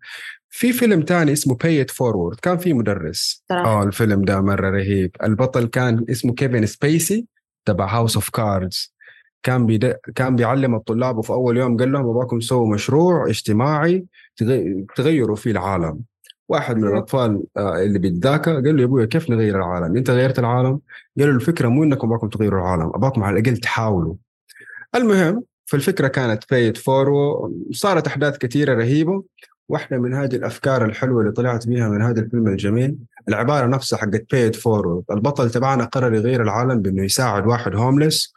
في فيلم تاني اسمه Pay It Forward كان فيه مدرس. آه الفيلم ده مرة رهيب. البطل كان اسمه كيفن سبيسي تبع House of Cards كان بيد... كان بيعلم الطلاب وفي أول يوم قال لهم أبغاكم تسووا مشروع اجتماعي تغ... تغيروا فيه العالم واحد من. الأطفال آه، اللي بيتذاكى قال له يا ابويا كيف نغير العالم؟ أنت غيرت العالم؟ قال له الفكرة مو إنكم أبغاكم تغيروا العالم، أبغاكم على الأقل تحاولوا. المهم فالفكرة كانت Pay It Forward صارت أحداث كثيرة رهيبة واحدة من هذه الأفكار الحلوة اللي طلعت بيها من هذا الفيلم الجميل العبارة نفسها حقت Pay It Forward البطل تبعنا قرر يغير العالم بإنه يساعد واحد homeless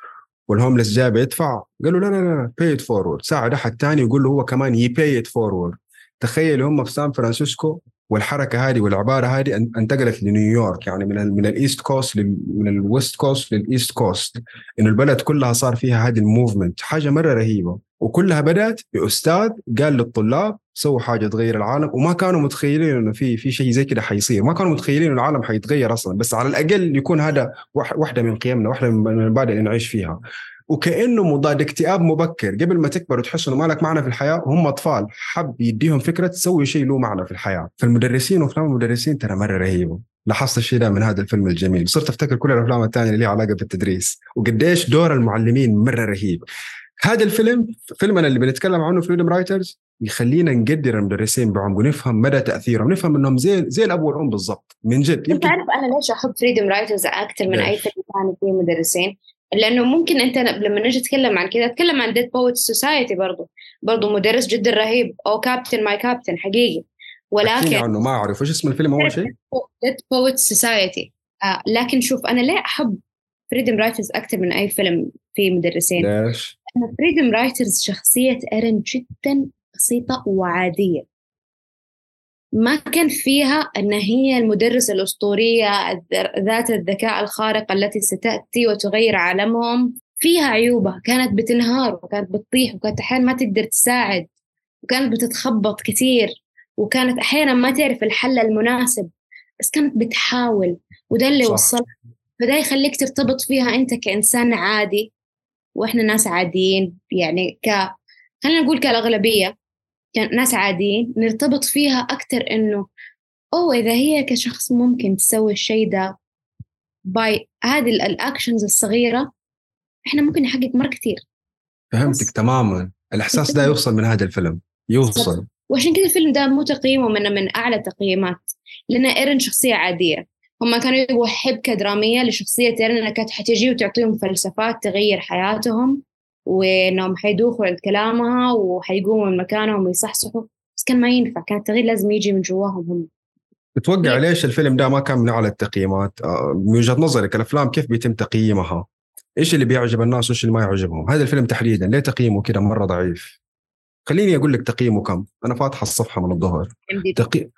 وال homeless جاي بيدفع؟ قال له لا لا لا pay forward ساعد أحد ثاني ويقول له هو كمان ي pay forward تخيل هم في سان فرانسيسكو والحركة هذه والعبارة هذه أن- انتقلت لنيويورك يعني من ال من ال east coast من ال west coast لل east coast إنه البلد كلها صار فيها هذه ال movement. حاجة مرة رهيبة. وكلها بدأت بأستاذ قال للطلاب سووا حاجة تغير العالم وما كانوا متخيلين إنه في في شيء زي كده حيصير. ما كانوا متخيلين إنه العالم حيتغير أصلا بس على الأقل يكون هذا واح- واحدة من قيمنا واحدة من المبادئ اللي نعيش فيها. وكأنه مضاد اكتئاب مبكر. قبل ما تكبر وتحس إنه ما لك معنى في الحياة هم أطفال حب يديهم فكرة تسوي شيء له معنى في الحياة. فالمدرسين وأفلام المدرسين ترى مرة رهيبة. لاحظت الشيء ده من هذا الفيلم الجميل. صرت أفتكر كل الأفلام الثانية اللي لها علاقة بالتدريس. وقديش دور المعلمين مرة رهيب. هذا الفيلم فيلمنا اللي بنتكلم عنه Freedom Writers يخلينا نقدر المدرسين بعمق ونفهم مدى تأثيرهم. نفهم إنهم زي زي الاب والام بالضبط. من جد أنت عارف أنا ليش أحب Freedom Writers أكثر من أي؟ فيلم ثاني فيه مدرسين؟ لأنه ممكن أنت لما نجي نتكلم عن كذا أتكلم عن Dead Poets Society برضه برضه مدرس جدا رهيب. O captain my captain حقيقي. ولكن عنه. ما أعرف. إيش اسم الفيلم أول شيء؟ Dead Poets Society آه لكن شوف أنا ليه أحب Freedom Writers أكثر من أي فيلم فيه مدرسين. ليش؟ Freedom Writers شخصية إيرين جدا بسيطة وعادية. ما كان فيها أن هي المدرسة الأسطورية ذات الذكاء الخارق التي ستأتي وتغير عالمهم فيها عيوبة كانت بتنهار وكانت بتطيح وكانت أحيانا ما تقدر تساعد وكانت بتتخبط كثير وكانت أحيانا ما تعرف الحل المناسب بس كانت بتحاول وده اللي صح. وصل. فده يخليك ترتبط فيها أنت كإنسان عادي وإحنا ناس عاديين يعني ك خلينا نقول كالأغلبية. كان ناس عاديين نرتبط فيها أكثر إنه أوه إذا هي كشخص ممكن تسوي الشيء ده by هذه ال- ال actions الصغيرة إحنا ممكن نحقق مرة كثير فهمتك. تماما. الإحساس ده يوصل من هذا الفيلم. يوصل. وعشان كذا الفيلم ده مو تقييمه من من أعلى تقييمات لأن إيرن شخصية عادية. هم كانوا يبغوا حبكة درامية لشخصية إيرنا كانت حتجي وتعطيهم فلسفات تغير حياتهم. وإنهم حيدوخوا عند كلامها وحيقوموا من مكانهم ويصحصحوا. بس كان ما ينفع كان التغيير لازم يجي من جواهم هم. بتوقع ليش الفيلم ده ما كان من أعلى التقييمات؟ آه، من وجهة نظرك الأفلام كيف بيتم تقييمها؟ إيش اللي بيعجب الناس وإيش اللي ما يعجبهم؟ هذا الفيلم تحديدا ليه تقييمه كده مرة ضعيف؟ خليني أقول لك تقييمه كم؟ أنا فاتح الصفحة من الظهر. تقي...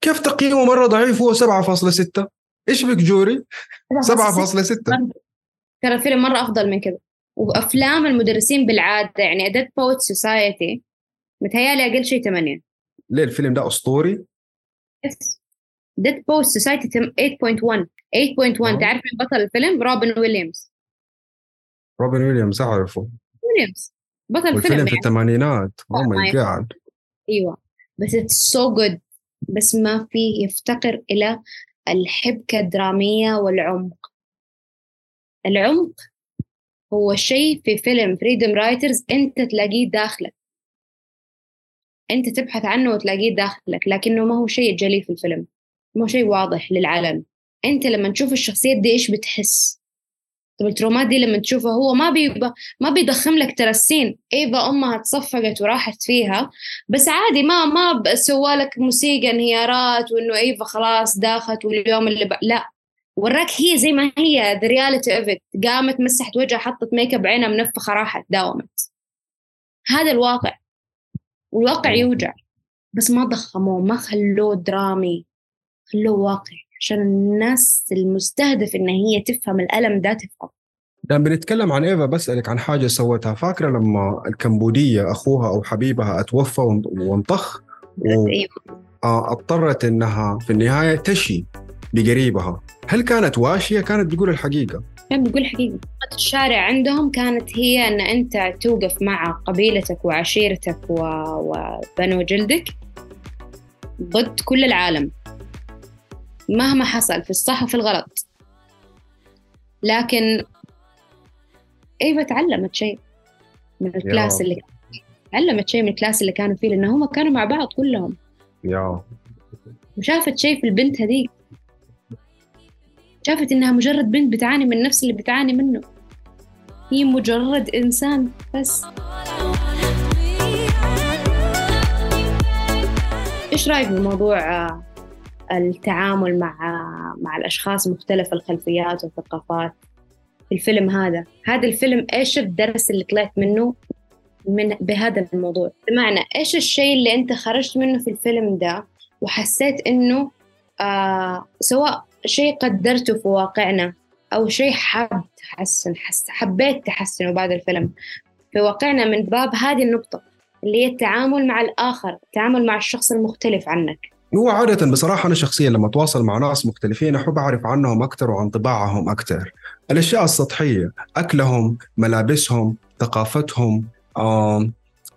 كيف تقييمه مرة ضعيف؟ هو 7.6 إيش بك جوري؟ 7.6 ترى الفيلم مرة أفضل من كذا وأفلام المدرسين بالعادة يعني Dead Poets Society متهيألي أقل شيء 8 ليه الفيلم ده أسطوري؟ yes Dead Poets Society 8.1 8.1 تعرف من بطل الفيلم؟ روبن ويليامز روبن ويليامز أعرفه. ويليامز بطل والفيلم الفيلم في يعني. الثمانينات. oh my God أيوه. بس it's so good بس ما فيه يفتقر إلى الحبكة الدرامية والعمق. العمق هو شيء في فيلم Freedom Writers أنت تلاقيه داخلك. أنت تبحث عنه وتلاقيه داخلك لكنه ما هو شيء جلي في الفيلم ما هو شيء واضح للعلن أنت لما تشوف الشخصيات دي إيش بتحس؟ طب الترومات دي لما تشوفها هو ما بيبقى ما بيضخم لك ترى ال scene. إيفا أمها تصفقت وراحت فيها بس عادي ما ما سوى لك موسيقى انهيارات وإنه إيفا خلاص داخت واليوم اللي ب... لا. وراك هي زي ما هي the reality of قامت مسحت وجهها حطت make up عينها منفخة راحت داومت. هذا الواقع. والواقع يوجع. بس ما ضخموه ما خلوه درامي. خلوه واقعي عشان الناس المستهدف إن هي تفهم الألم ده تفهم. لما بنتكلم عن إيفا بسألك عن حاجة سوتها فاكرة لما الكمبودية أخوها أو حبيبها أتوفى وانطخ؟ واضطرت إنها في النهاية تشي بقريبها. هل كانت واشية؟ كانت بتقول الحقيقة. كانت بتقول الحقيقة. الشارع عندهم كانت هي إن أنت توقف مع قبيلتك وعشيرتك و... وبنو جلدك ضد كل العالم. مهما حصل في الصح وفي الغلط. لكن أيوه تعلمت شيء من ال class اللي تعلمت شيء من ال class اللي كانوا فيه لأنه هم كانوا مع بعض كلهم. yeah. وشافت شيء في البنت هذيك. شافت إنها مجرد بنت بتعاني من نفس اللي بتعاني منه. هي مجرد إنسان بس. إيش رأيك بموضوع آه، التعامل مع مع الأشخاص مختلف الخلفيات والثقافات؟ في الفيلم هذا. هذا الفيلم إيش الدرس اللي طلعت منه من بهذا الموضوع؟ بمعنى إيش الشيء اللي أنت خرجت منه في الفيلم ده وحسيت إنه آه سواء شيء قدرته في واقعنا أو شيء حاب تحسن حس حبيت تحسنه بعد الفيلم. في واقعنا من باب هذه النقطة اللي هي التعامل مع الآخر التعامل مع الشخص المختلف عنك. هو عادة بصراحة أنا شخصيا لما أتواصل مع ناس مختلفين أحب أعرف عنهم أكثر وعن طباعهم أكثر. الأشياء السطحية أكلهم ملابسهم ثقافتهم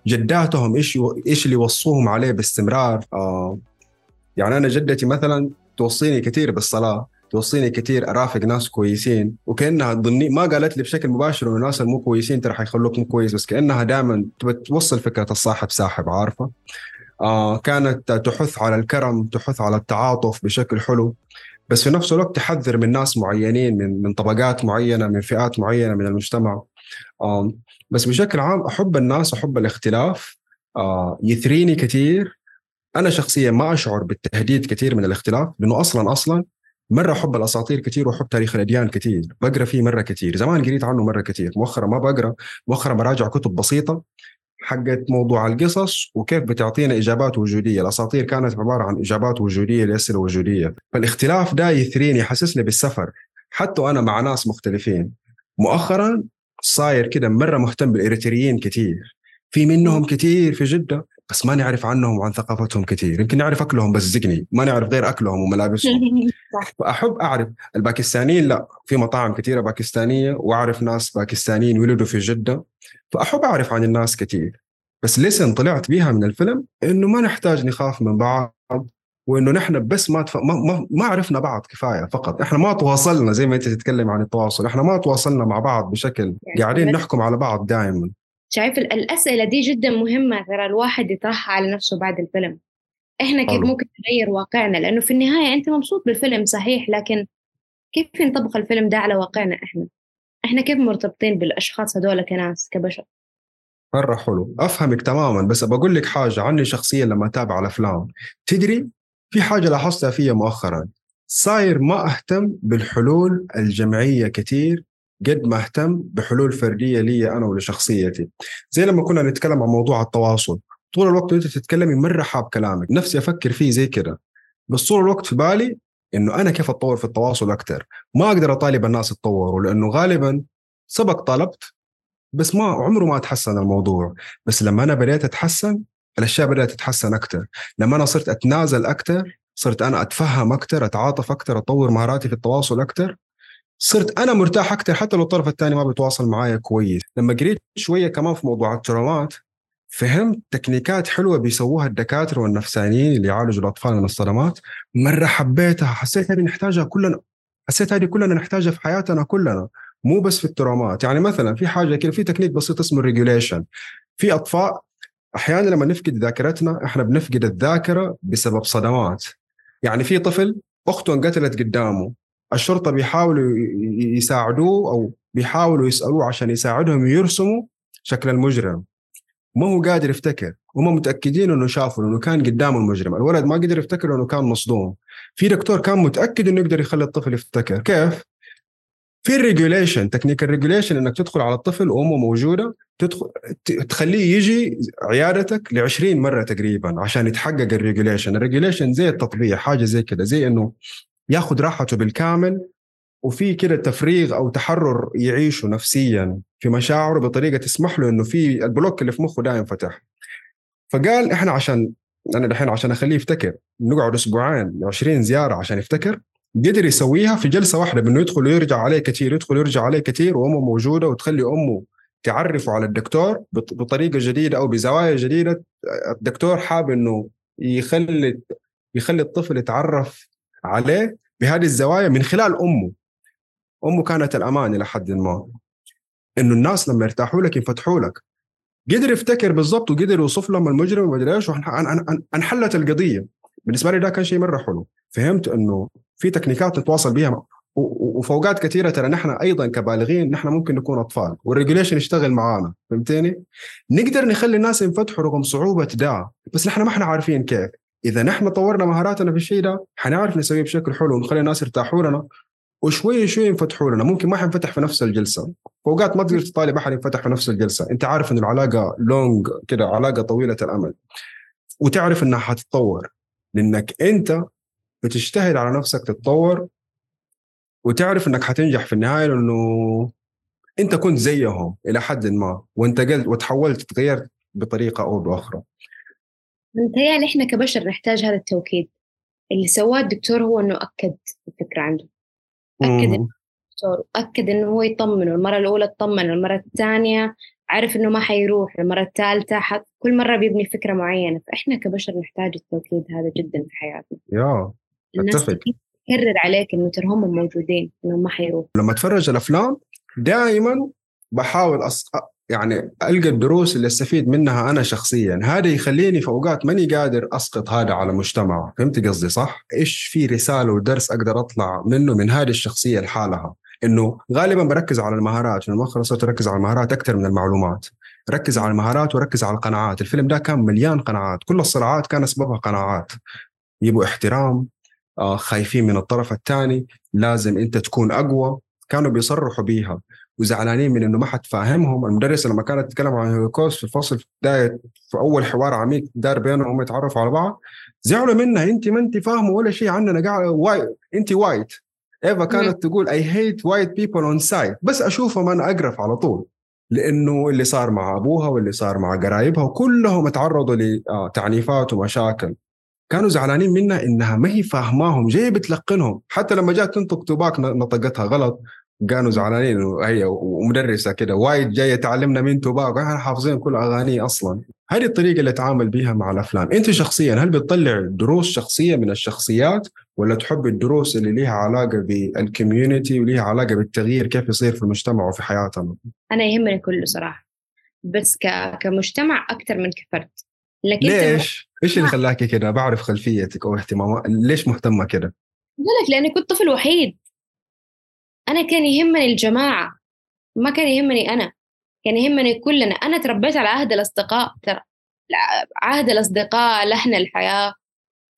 جداتهم إيش إيش اللي يوصوهم عليه باستمرار يعني أنا جدتي مثلا توصيني كثير بالصلاة توصيني كثير أرافق ناس كويسين وكأنها ضمني ما قالت لي بشكل مباشر إنه الناس المو كويسين ترى حيخلوك مو كويس بس كأنها دائما توصل فكرة الصاحب ساحب عارفة؟ آه كانت تحث على الكرم تحث على التعاطف بشكل حلو بس في نفس الوقت تحذر من ناس معينين من من طبقات معينة من فئات معينة من المجتمع. آه بس بشكل عام أحب الناس أحب الاختلاف آه يثريني كثير أنا شخصيا ما أشعر بالتهديد كثير من الاختلاف لأنه أصلا أصلا مرة احب الأساطير كثير واحب تاريخ الأديان كثير بقرأ فيه مرة كثير زمان قريت عنه مرة كثير مؤخرا ما بقرأ مؤخرا براجع كتب بسيطة حقت موضوع القصص وكيف بتعطينا إجابات وجودية، الأساطير كانت عبارة عن إجابات وجودية لاسئله وجوديه، فالاختلاف ده يثريني يحسسني بالسفر. حتى أنا مع ناس مختلفين. مؤخرا صاير كده مرة مهتم بالإريتريين كثير، في منهم كثير في جدة. بس ما نعرف عنهم وعن ثقافتهم كثير يمكن نعرف أكلهم بس زقني. ما نعرف غير أكلهم وملابسهم. فاحب أعرف الباكستانيين لا في مطاعم كثيره باكستانية وأعرف ناس باكستانيين ولدوا في جدة فأحب أعرف عن الناس كثير بس لسن طلعت بيها من الفيلم إنه ما نحتاج نخاف من بعض وإنه نحن بس ما, تف... ما ما ما عرفنا بعض كفاية فقط. إحنا ما تواصلنا زي ما أنت تتكلم عن التواصل. إحنا ما تواصلنا مع بعض بشكل يعني قاعدين نحكم على بعض دائما شايف الأسئلة دي جدا مهمة ترى الواحد يطرحها على نفسه بعد الفيلم. إحنا كيف ممكن نغير واقعنا؟ لأنه في النهاية أنت مبسوط بالفيلم صحيح لكن كيف نطبق الفيلم ده على واقعنا إحنا؟ إحنا كيف مرتبطين بالأشخاص هذول كناس كبشر؟ مرة حلو. أفهمك تماما بس بقول لك حاجة عني شخصيا لما أتابع الأفلام. تدري في حاجة لاحظتها فيها مؤخرا. صاير ما أهتم بالحلول الجمعية كثير قد ما أهتم بحلول فردية لي أنا ولشخصيتي. زي لما كنا نتكلم عن موضوع التواصل. طول الوقت انت تتكلمي مرة حاب كلامك. نفسي أفكر فيه زي كده. بس طول الوقت في بالي إنه أنا كيف أتطور في التواصل أكثر ما أقدر أطالب الناس يتطوروا لأنه غالبا سبق طلبت بس ما عمره ما تحسن الموضوع. بس لما أنا بديت أتحسن الأشياء بدأت تتحسن أكثر لما أنا صرت أتنازل أكثر صرت أنا أتفهم أكثر أتعاطف أكثر أطور مهاراتي في التواصل أكثر صرت أنا مرتاح أكثر حتى لو الطرف الثاني ما بيتواصل معايا كويس. لما قريت شوية كمان في موضوع الترومات فهمت تكنيكات حلوة بيسووها الدكاترة والنفسانيين اللي يعالجوا الأطفال من الصدمات. مرة حبيتها حسيت هذه نحتاجها كلنا حسيت هذه كلنا نحتاجها في حياتنا كلنا مو بس في الترومات يعني مثلا في حاجة كده في تكنيك بسيط اسمه ال regulation في اطفال أحيانا لما نفقد ذاكرتنا إحنا بنفقد الذاكرة بسبب صدمات. يعني في طفل أخته انقتلت قدامه. الشرطة بيحاولوا يساعدوه أو بيحاولوا يسألوه عشان يساعدهم يرسموا شكل المجرم. ما هو قادر يفتكر. هم متأكدين إنه شافوا إنه كان قدامه المجرم. الولد ما قدر يفتكر إنه كان مصدوم. في دكتور كان متأكد إنه يقدر يخلي الطفل يفتكر. كيف؟ في ال regulation تكنيك ال regulation إنك تدخل على الطفل وأمه موجودة تدخل تخليه يجي عيادتك ل 20 مرة تقريبا عشان يتحقق ال regulation ال regulation زي التطبيع حاجة زي كده زي إنه ياخذ راحته بالكامل وفي كده تفريغ أو تحرر يعيشه نفسيا في مشاعره بطريقة تسمح له إنه في البلوك اللي في مخه ده ينفتح. فقال إحنا عشان أنا دحين عشان أخليه يفتكر نقعد أسبوعين 20 زيارة عشان يفتكر قدر يسويها في جلسة واحدة بإنه يدخل ويرجع عليه كثير يدخل ويرجع عليه كثير وأمه موجودة وتخلي أمه تعرفه على الدكتور بطريقة جديدة أو بزوايا جديدة الدكتور حاب إنه يخلي يخلي الطفل يتعرف عليه بهذه الزوايا من خلال أمه. أمه كانت الامان إلى حد ما. إنه الناس لما يرتاحوا لك ينفتحوا لك. قدر يفتكر بالضبط وقدر يوصف لهم المجرم ومدري إيش وانحلت القضية. بالنسبة لي ده كان شيء مرة حلو. فهمت إنه في تكنيكات نتواصل بها وفي أوقات كثيرة ترى نحن أيضا كبالغين نحن ممكن نكون أطفال. وال regulation يشتغل معانا. فهمتني؟ نقدر نخلي الناس ينفتحوا رغم صعوبة ده بس نحن ما إحنا عارفين كيف. إذا نحن طورنا مهاراتنا في الشيء ده حنعرف نسويه بشكل حلو ونخلي الناس يرتاحوا لنا وشوي شوي ينفتحوا لنا. ممكن ما حنفتح في نفس الجلسة. فوقات ما تقدر تطالب احد ينفتح في نفس الجلسة. أنت عارف ان العلاقة لونج كده علاقة طويلة الأمد. وتعرف إنها حتتطور. لأنك أنت بتجتهد على نفسك تتطور وتعرف إنك حتنجح في النهاية لأنه أنت كنت زيهم إلى حد ما وانتقلت وتحولت تغيرت بطريقة أو بأخرى. متهيألي إحنا كبشر نحتاج هذا التوكيد. اللي سواه الدكتور هو إنه أكد الفكرة عنده. أكد الدكتور أكد إنه هو يطمنه المرة الأولى اطمن المرة الثانية عرف إنه ما حيروح المرة الثالثة حت... كل مرة بيبني فكرة معينة. فإحنا كبشر نحتاج التوكيد هذا جدا في حياتنا. يا الناس تكرر عليك إنه ترى هم موجودين انهم ما حيروحوا لما أتفرج الافلام دائما بحاول أص... يعني ألقى الدروس اللي أستفيد منها أنا شخصيا. هذا يخليني في أوقات ماني قادر أسقط هذا على المجتمع فهمت قصدي صح؟ إيش في رسالة ودرس أقدر أطلع منه من هذه الشخصية لحالها؟ إنه غالبا بركز على المهارات في المؤخر صرت اركز على المهارات أكثر من المعلومات. ركز على المهارات وركز على القناعات. الفيلم ده كان مليان قناعات. كل الصراعات كان سببها قناعات. يبوا احترام آه خايفين من الطرف الثاني. لازم أنت تكون أقوى. كانوا بيصرحوا بيها. وزعلانين من إنه ما حد فاهمهم. المدرسة لما كانت تتكلم عن الهولوكوست في الفصل في بداية في أول حوار عميق دار بينهم هم يتعرفوا على بعض زعلوا منها. أنت ما أنت فاهمة ولا شيء عننا قاعد white أنت white إيفا كانت تقول I hate white people on sight بس أشوفهم أنا أقرف على طول لأنه اللي صار مع أبوها واللي صار مع قرايبها كلهم تعرضوا لتعنيفات ومشاكل. كانوا زعلانين منها إنها ما هي فاهماهم جاية بتلقنهم. حتى لما جات تنطق توباك نطقتها غلط. كانوا زعلانين. هي ومدرسة كده white جاية تعلمنا مين توباك إحنا حافظين كل اغانيه أصلا. هذه الطريقة اللي اتعامل بها مع الأفلام. أنت شخصيا هل بتطلع دروس شخصية من الشخصيات ولا تحب الدروس اللي ليها علاقة بال community وليها علاقة بالتغيير كيف يصير في المجتمع وفي حياتنا أنا يهمني كله صراحة. بس ك... كمجتمع أكثر من كفرد. لكن ليش؟ إيش اللي خلاكي كده؟ بعرف خلفيتك أو اهتمامات. ليش مهتمة كده؟ لك لأني كنت طفل وحيد. أنا كان يهمني الجماعة ما كان يهمني أنا كان يهمني كلنا. أنا تربيت على عهد الأصدقاء ترى عهد الأصدقاء لحن الحياة.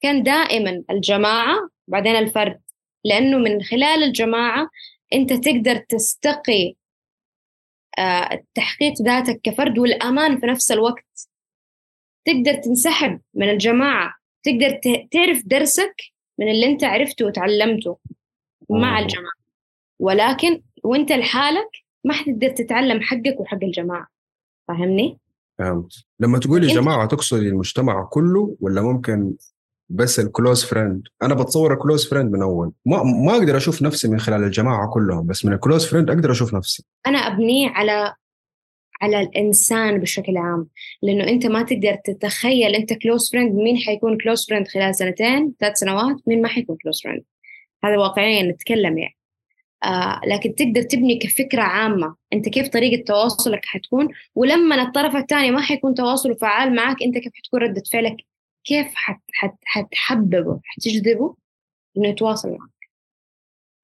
كان دائما الجماعة بعدين الفرد لأنه من خلال الجماعة أنت تقدر تستقي آه، تحقيق ذاتك كفرد والأمان في نفس الوقت. تقدر تنسحب من الجماعة تقدر تعرف درسك من اللي أنت عرفته وتعلمته مع الجماعة. ولكن وانت لحالك ما حتقدر تتعلم حقك وحق الجماعة. فاهمني؟ فهمت. لما تقولي جماعة تقصدي المجتمع كله ولا ممكن بس ال close friend أنا بتصور ال close friend من أول. ما ما أقدر أشوف نفسي من خلال الجماعة كلهم بس من ال close friend أقدر أشوف نفسي. أنا ابنيه على على الإنسان بشكل عام. لأنه أنت ما تقدر تتخيل أنت close friend مين حيكون close friend خلال سنتين ثلاث سنوات مين ما حيكون close friend هذا واقعيا نتكلم يعني. آه لكن تقدر تبني كفكرة عامة. أنت كيف طريقة تواصلك حتكون؟ ولما الطرف الثاني ما حيكون تواصله فعال معك أنت كيف حتكون ردة فعلك؟ كيف حت حت حتحببه حتجذبه إنه يتواصل معك؟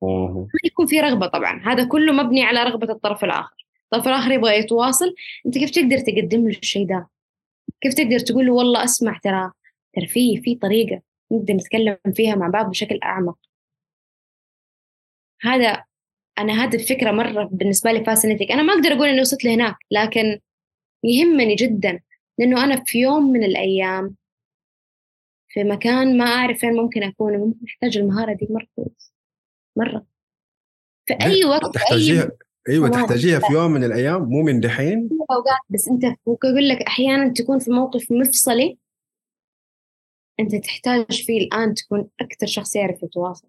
ما يكون في رغبة طبعا. هذا كله مبني على رغبة الطرف الآخر. الطرف الآخر يبغى يتواصل. أنت كيف تقدر تقدم له الشيء ده؟ كيف تقدر تقول له والله أسمع ترى ترى في في طريقة نقدر نتكلم فيها مع بعض بشكل أعمق؟ هذا أنا هذه الفكرة مرة بالنسبة لي فاسنتك أنا ما أقدر أقول إني وصلت لهناك لكن يهمني جدا لأنه أنا في يوم من الأيام في مكان ما أعرف فين ممكن أكون ممكن أحتاج المهارة دي مرة كويس مرة. في أي وقت تحتاجيها؟ أي... أيوه تحتاجيها في يوم من الأيام مو من دحين؟ أوقات بس أنت أقول لك أحيانا تكون في موقف مفصلي أنت تحتاج فيه الآن تكون أكثر شخص يعرف يتواصل.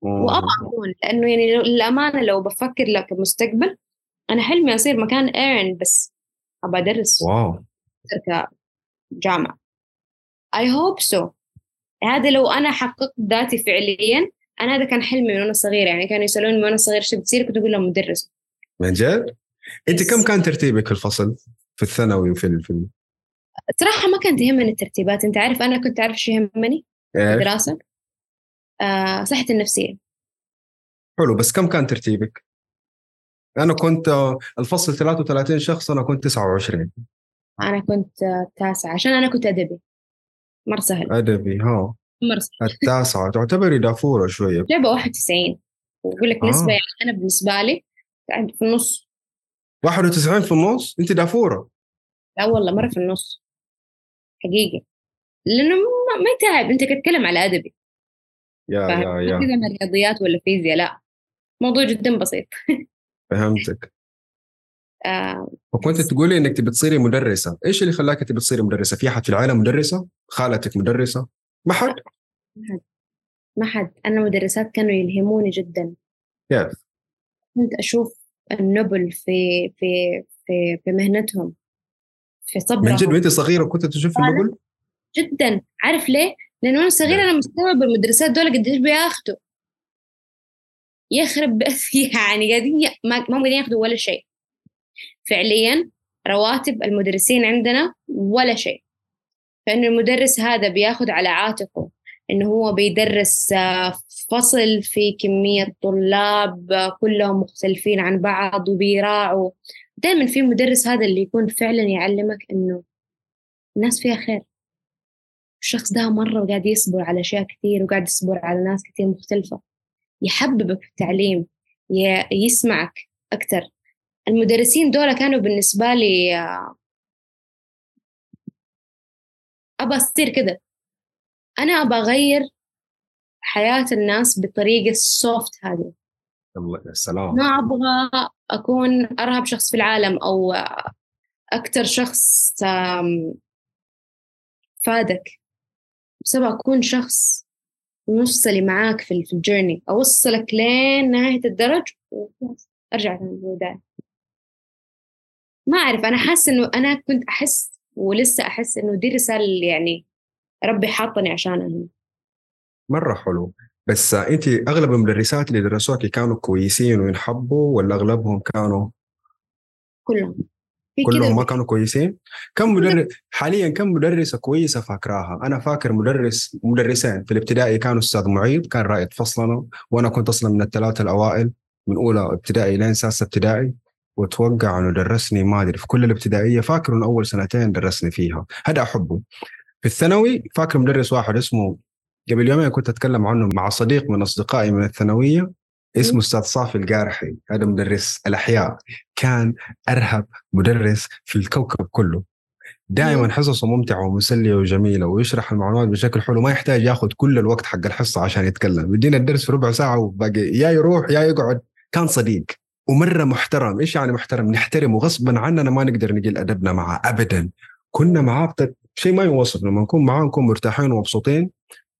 وابغى أكون لأنه يعني للأمانة لو بفكر لك المستقبل أنا حلمي أصير مكان ايرن بس أبغى أدرس wow. جامعة. I hope so هذا لو أنا حققت ذاتي فعليا أنا هذا كان حلمي من وأنا صغيرة يعني كانوا يسألوني من وأنا صغير شو بتصير كنت أقول لهم مدرس. من جد؟ أنت كم كان ترتيبك في الفصل في الثانوي وفي في صراحة ما كانت تهمني الترتيبات أنت عارف أنا كنت أعرف شو يهمني؟ الدراسة. آه، صحتي النفسية. حلو بس كم كان ترتيبك؟ أنا كنت الفصل 33 شخص أنا كنت 29 أنا كنت تاسعة عشان أنا كنت أدبي. مرة سهل. أدبي ها. مرة سهل. التاسعة تعتبري دافورة شوية. جايبة 91 وأقول لك آه. نسبة يعني أنا بالنسبة لي في النص. 91 في النص؟ أنت دافورة. لا والله مرة في النص. حقيقي. لأنه ما يتعب. أنت تتكلم على أدبي. يا يا يا كذا رياضيات ولا فيزياء لا موضوع جدا بسيط فهمتك آه وكنت تقولي إنك تبي تصيري مدرسة، إيش اللي خلاك تبي تصيري مدرسة؟ في أحد في العالم مدرسة؟ خالتك مدرسة؟ ما حد؟ ما حد ما حد أنا مدرسات كانوا يلهموني جدا كيف؟ كنت أشوف النبل في في في في مهنتهم في صبرهم من جد وأنت صغيرة كنت تشوف النبل؟ جدا عارف ليه؟ لأن وأنا صغيرة أنا مستوعبة المدرسات دول قديش بياخدوا. يخرب بس يعني قاعدين ما ما قاعدين ياخدوا ولا شيء. فعليا رواتب المدرسين عندنا ولا شيء. فإن المدرس هذا بياخد على عاتقه إنه هو بيدرس آه، فصل في كمية طلاب آه، كلهم مختلفين عن بعض وبيراعوا. دائما في مدرس هذا اللي يكون فعلا يعلمك إنه الناس فيها خير. الشخص ده مرة قاعد يصبر على أشياء كثير وقاعد يصبر على ناس كثير مختلفة. يحببك في التعليم يسمعك أكثر المدرسين دول كانوا بالنسبة لي أبى أصير كده. أنا أبى أغير حياة الناس بالطريقة السوفت هذه. يا سلام. ما أبغى أكون أرهب شخص في العالم أو أكثر شخص فادك. بس أبغى أكون شخص موصلي معاك في الجيرني. أوصلك لين نهاية الدرج أرجع للبداية ما أعرف أنا حاسة إنه أنا كنت أحس ولسه أحس إنه دي رسالة يعني ربي حاطني عشانها مرة حلو. بس أنت أغلب المدرسات اللي درسوك كانوا كويسين وينحبوا ولا أغلبهم كانوا كلهم. كلهم ما كانوا كويسين. كم مدرس حاليا كم مدرسة كويسة فاكراها؟ أنا فاكر مدرس مدرسين في الابتدائي كانوا أستاذ معيد كان رائد فصلنا وأنا كنت أصلا من الثلاثة الأوائل من أولى ابتدائي لين سادسه ابتدائي وأتوقع أنه درسني ما أدري في كل الابتدائية فاكر إنه أول سنتين درسني فيها. هذا أحبه. في الثانوي فاكر مدرس واحد اسمه قبل يومين كنت أتكلم عنه مع صديق من أصدقائي من الثانوية اسمه أستاذ صافي القارحي هذا مدرس الأحياء كان أرهب مدرس في الكوكب كله. دائما حصصه ممتعة ومسلية وجميلة ويشرح المعلومات بشكل حلو ما يحتاج ياخذ كل الوقت حق الحصة عشان يتكلم. يدينا الدرس في ربع ساعة وباقي يا يروح يا يقعد. كان صديق ومرة محترم. إيش يعني محترم؟ نحترمه غصبا عننا ما نقدر نقل أدبنا معه ابدا. كنا معاه شيء ما يوصف لما نكون معاه نكون مرتاحين ومبسوطين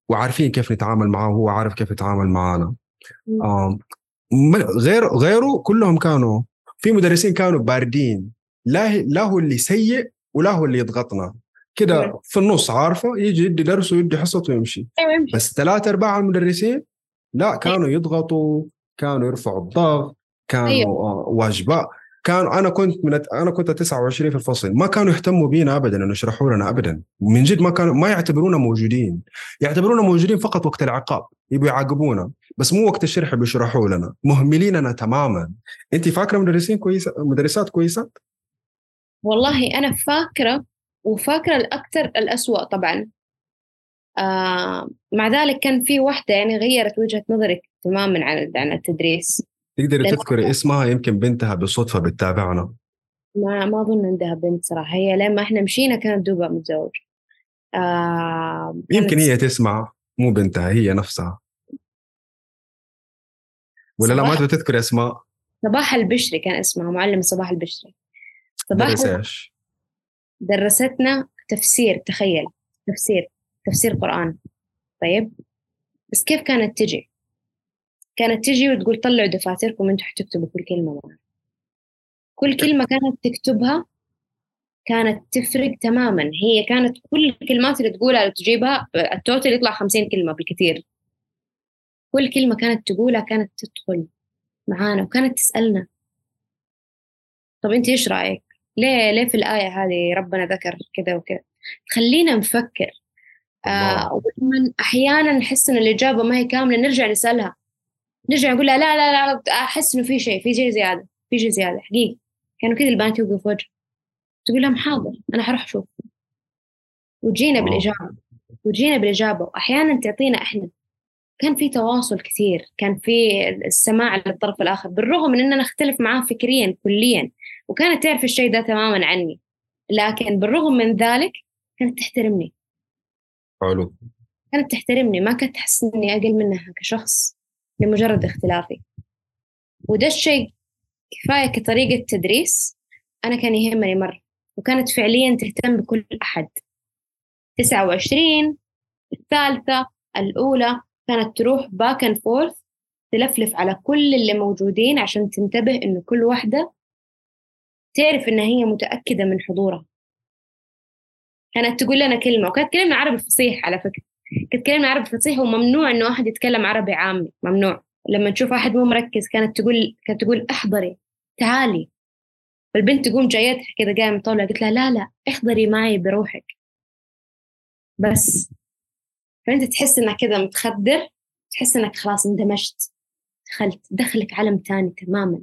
وعارفين كيف نتعامل معاه وهو عارف كيف يتعامل معانا غير غيره كلهم كانوا في مدرسين كانوا باردين. لا لا هو اللي سيء ولا هو اللي يضغطنا. كده في النص عارفة يجي يدي درس ويدي حصته ويمشي. أيوة، بس ثلاثة أرباع المدرسين لا كانوا يضغطوا كانوا يرفعوا الضغط كانوا أيوة. واجبات كانوا أنا كنت من أنا كنت 29 في الفصل. ما كانوا يهتموا بينا ابدا إنه يشرحوا لنا ابدا. من جد ما كانوا ما يعتبرونا موجودين. يعتبرونا موجودين فقط وقت العقاب. يبوا يعاقبونا. بس مو وقت الشرح بيشرحوا لنا. مهمليننا تماما. أنت فاكرة مدرسين كويسه مدرسات كويسات والله أنا فاكرة وفاكرة الأكثر الاسوء طبعا. آه مع ذلك كان في واحدة يعني غيرت وجهة نظري تماما عن عن التدريس. تقدري تذكري اسمها يمكن بنتها بالصدفه بتتابعنا. ما ما أظن عندها بنت صراحة. هي لما إحنا مشينا كانت دوبها متزوج. آه يمكن هي تسمع. مو بنتها هي نفسها. ولا لا ما تذكري اسماء صباح البشري كان اسمها معلم صباح البشري. صباح درس إيش؟ درستنا تفسير تخيل تفسير تفسير قرآن. طيب؟ بس كيف كانت تجي؟ كانت تجي وتقول طلعوا دفاتركم أنتوا حتكتبوا كل كلمة معنا كل كلمة كانت تكتبها كانت تفرق تماما. هي كانت كل الكلمات اللي تقولها اللي تجيبها التوتل يطلع خمسين كلمة بالكثير. كل كلمة كانت تقولها كانت تدخل معانا وكانت تسألنا. طب أنت إيش رأيك؟ ليه ليه في الآية هذه ربنا ذكر كذا وكذا؟ خلينا نفكر. آه ولما أحيانا نحس إن الإجابة ما هي كاملة نرجع نسألها. نرجع نقول لها لا لا لا أحس إنه في شيء في شيء زيادة في شيء زيادة. حقيقي. كانوا كذا البنات يوقفوا في تقول لهم حاضر أنا حروح أشوف وتجينا بالإجابة وتجينا بالإجابة. واحيانا تعطينا إحنا كان في تواصل كثير كان في السماع للطرف الآخر بالرغم من إننا نختلف معاه فكريا كليا. وكانت تعرف الشيء ده تماما عني. لكن بالرغم من ذلك كانت تحترمني. حلو. كانت تحترمني ما كانت تحس إني أقل منها كشخص لمجرد اختلافي. وده الشيء كفاية كطريقة تدريس أنا كان يهمني مرة. وكانت فعليا تهتم بكل أحد. تسعة وعشرين الثالثة الأولى كانت تروح back and forth تلفلف على كل اللي موجودين عشان تنتبه إنه كل واحدة تعرف إن هي متأكدة من حضورها. كانت تقول لنا كلمة وكانت كلمة عربي فصيح على فكرة. كنت تكلمنا عربي فصيح وممنوع انه واحد يتكلم عربي عامي ممنوع. لما تشوف واحد مو مركز كانت تقول كانت تقول احضري تعالي. فالبنت تقوم جايتها كذا قايمة طولة قلت لها لا لا احضري معي بروحك. بس. فأنت تحس إنك كذا متخدر تحس إنك خلاص اندمجت دخلت دخلك عالم تاني تماما.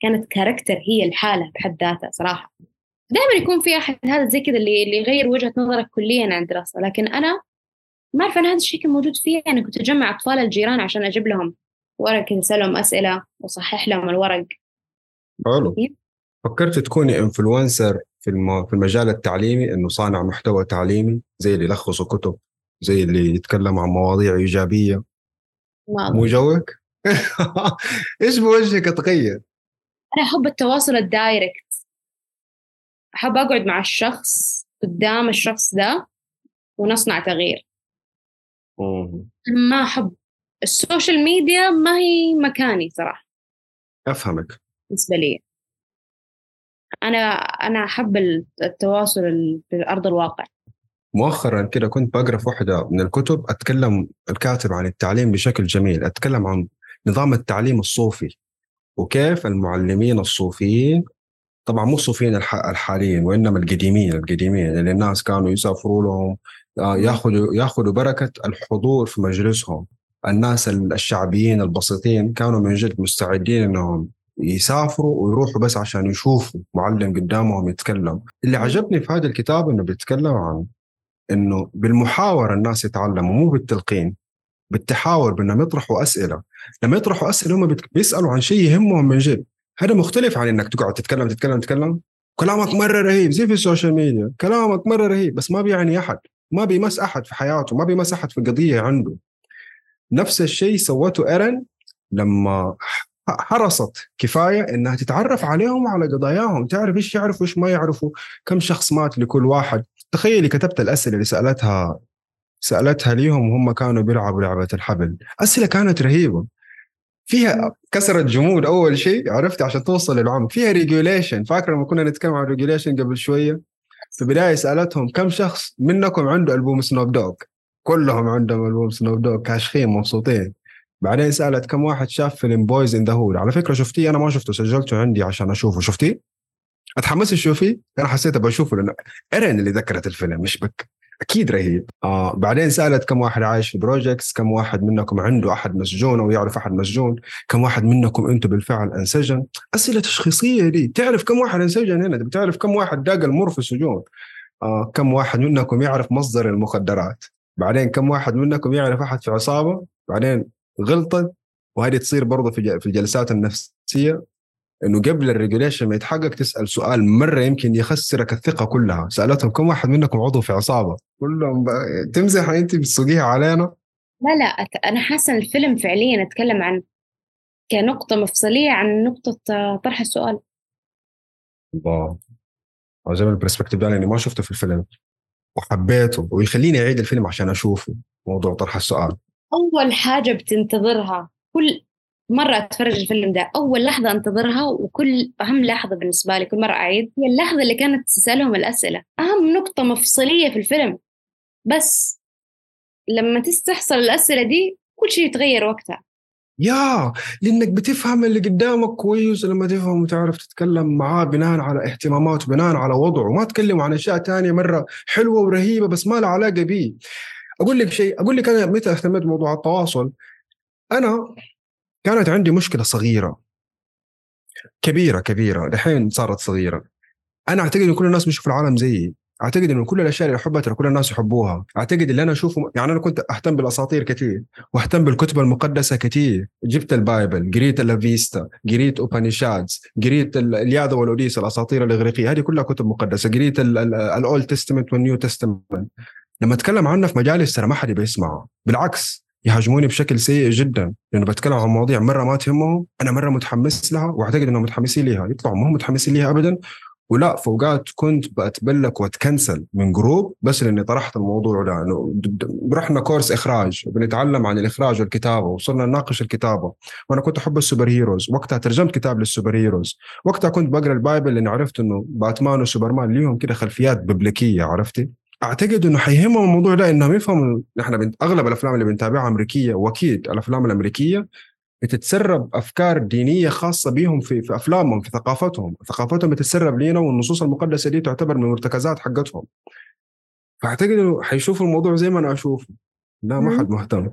كانت كاركتر هي الحالة بحد ذاتها صراحة. دائما يكون في أحد هذا زي كذا اللي اللي يغير وجهة نظرك كليا عن الدراسة. لكن أنا ما أعرف أنا هذا الشيء كان موجود فيه أنا كنت أجمع أطفال الجيران عشان أجيب لهم ورق كذا أسألهم أسئلة وأصحح لهم الورق. حلو. إيه؟ فكرت تكوني influencer في في المجال التعليمي إنه صانع محتوى تعليمي زي اللي يلخصوا كتب زي اللي يتكلم عن مواضيع إيجابية. مو جوك؟ إيش بوجهك تغير؟ أنا أحب التواصل ال direct. أحب أقعد مع الشخص قدام الشخص ده ونصنع تغيير. ما أحب. السوشيال ميديا ما هي مكاني صراحة. أفهمك. بالنسبة لي. أنا أنا أحب التواصل في أرض الواقع. مؤخرا كده كنت بقرأ في واحدة من الكتب أتكلم الكاتب عن التعليم بشكل جميل أتكلم عن نظام التعليم الصوفي وكيف المعلمين الصوفيين طبعا مو الصوفيين الحاليين وإنما القديمين القديمين اللي الناس كانوا يسافروا لهم آه، ياخذوا ياخذوا بركة الحضور في مجلسهم. الناس الشعبيين البسيطين كانوا من جد مستعدين إنهم يسافروا ويروحوا بس عشان يشوفوا معلم قدامهم يتكلم. اللي عجبني في هذا الكتاب إنه بيتكلم عن إنه بالمحاورة الناس يتعلموا مو بالتلقين بالتحاور بأنهم يطرحوا أسئلة. لما يطرحوا أسئلة هم بيسألوا عن شيء يهمهم من جد. هذا مختلف عن إنك تقعد تتكلم تتكلم تتكلم. كلامك مرة رهيب زي في ال social media. كلامك مرة رهيب بس ما بيعني أحد. ما بيمس أحد في حياته ما بيمس أحد في قضية عنده. نفس الشيء سوته إيرن لما حرصت كفاية إنها تتعرف عليهم وعلى قضاياهم تعرف إيش يعرفوا وإيش ما يعرفوا كم شخص مات لكل واحد. تخيلي كتبت الأسئلة اللي سألتها سألتها ليهم وهم كانوا بيلعبوا لعبة الحبل. أسئلة كانت رهيبة. فيها كسرت جمود أول شيء عرفت؟ عشان توصل للعمق. فيها regulation فاكر لما كنا نتكلم عن regulation قبل شوية؟ في البداية سألتهم كم شخص منكم عنده ألبوم سنوب دوغ كلهم عندهم ألبوم سنوب دوغ كاشخين مبسوطين. بعدين سألت كم واحد شاف فيلم Boyz n the Hood على فكرة شفتيه أنا ما شفته سجلته عندي عشان أشوفه. شفتيه؟ اتحمست تشوفيه؟ أنا حسيت أبغى اشوفه لأنه إيرين اللي ذكرت الفيلم مش بك. أكيد رهيب. آه بعدين سألت كم واحد عايش في projects كم واحد منكم عنده أحد مسجون أو يعرف أحد مسجون كم واحد منكم أنتم بالفعل انسجن. أسئلة تشخيصية دي. تعرف كم واحد انسجن هنا؟ بتعرف كم واحد داق المر في السجون؟ آه كم واحد منكم يعرف مصدر المخدرات؟ بعدين كم واحد منكم يعرف أحد في عصابة؟ بعدين غلطت وهذه تصير برضه في في الجلسات النفسية إنه قبل الريجوليشن ما يتحقق تسأل سؤال مرة يمكن يخسرك الثقة كلها. سألتهم كم واحد منكم عضو في عصابة؟ كلهم تمزح أنت بتسوقيها علينا؟ لا لا أنا حاسة الفيلم فعليا أتكلم عن كنقطة مفصلية عن نقطة طرح السؤال. الله. عجبني البرسبكتيف ده لاني ما شفته في الفيلم. وحبيته ويخليني أعيد الفيلم عشان أشوفه موضوع طرح السؤال. أول حاجة بتنتظرها كل مرة أتفرج الفيلم ده أول لحظة أنتظرها وكل أهم لحظة بالنسبة لي كل مرة أعيد هي اللحظة اللي كانت تسألهم الأسئلة. أهم نقطة مفصلية في الفيلم. بس لما تستحصل الأسئلة دي كل شيء يتغير وقتها. يا! لأنك بتفهم اللي قدامك كويس لما تفهم وتعرف تتكلم معاه بناء على اهتماماته بناء على وضعه. ما تكلم عن أشياء تانية مرة حلوة ورهيبة بس ما لها علاقة بيه. أقول لك شيء أقول لك أنا متى اهتميت بموضوع التواصل. أنا كانت عندي مشكلة صغيرة. كبيرة كبيرة. دحين صارت صغيرة. أنا أعتقد إن كل الناس بيشوفوا العالم زيي. أعتقد انه كل الأشياء اللي احبها ترى كل الناس يحبوها. أعتقد اللي أنا أشوفه يعني أنا كنت أهتم بالأساطير كثير وأهتم بالكتب المقدسة كثير جبت ال Bible قريت الأفيستا قريت أوبانيشادز قريت الإلياذة والأوديسة الأساطير الإغريقية. هذه كلها كتب مقدسة. قريت ال Old Testament وال New Testament. لما أتكلم عنها في مجالس ترى ما حد بيسمعه. بالعكس يهاجموني بشكل سيء جدا. لأنه بتكلم عن مواضيع مرة ما تهمهم أنا مرة متحمس لها وأعتقد إنهم متحمسين ليها. يطلعوا ما هم متحمسين ليها ابدا. وفي أوقات كنت بتبلك وأتكنسل من group بس لأني طرحت الموضوع ده. إنه رحنا كورس إخراج بنتعلم عن الإخراج والكتابة وصرنا نناقش الكتابة. وأنا كنت أحب ال superheroes. وقتها ترجمت كتاب لل superheroes. وقتها كنت بقرأ ال Bible لأني عرفت إنه باتمان وسوبرمان ليهم كده خلفيات ببليكية عرفتي؟ أعتقد إنه حيهمهم الموضوع ده إنهم يفهموا إحنا بنت... أغلب الأفلام اللي بنتابعها أمريكية وأكيد الأفلام الأمريكية بتتسرب أفكار دينية خاصة بهم في في أفلامهم في ثقافتهم، ثقافتهم بتتسرب لينا والنصوص المقدسة دي تعتبر من المرتكزات حقتهم. فأعتقد إنه حيشوفوا الموضوع زي ما أنا أشوفه. لا ما حد مهتم.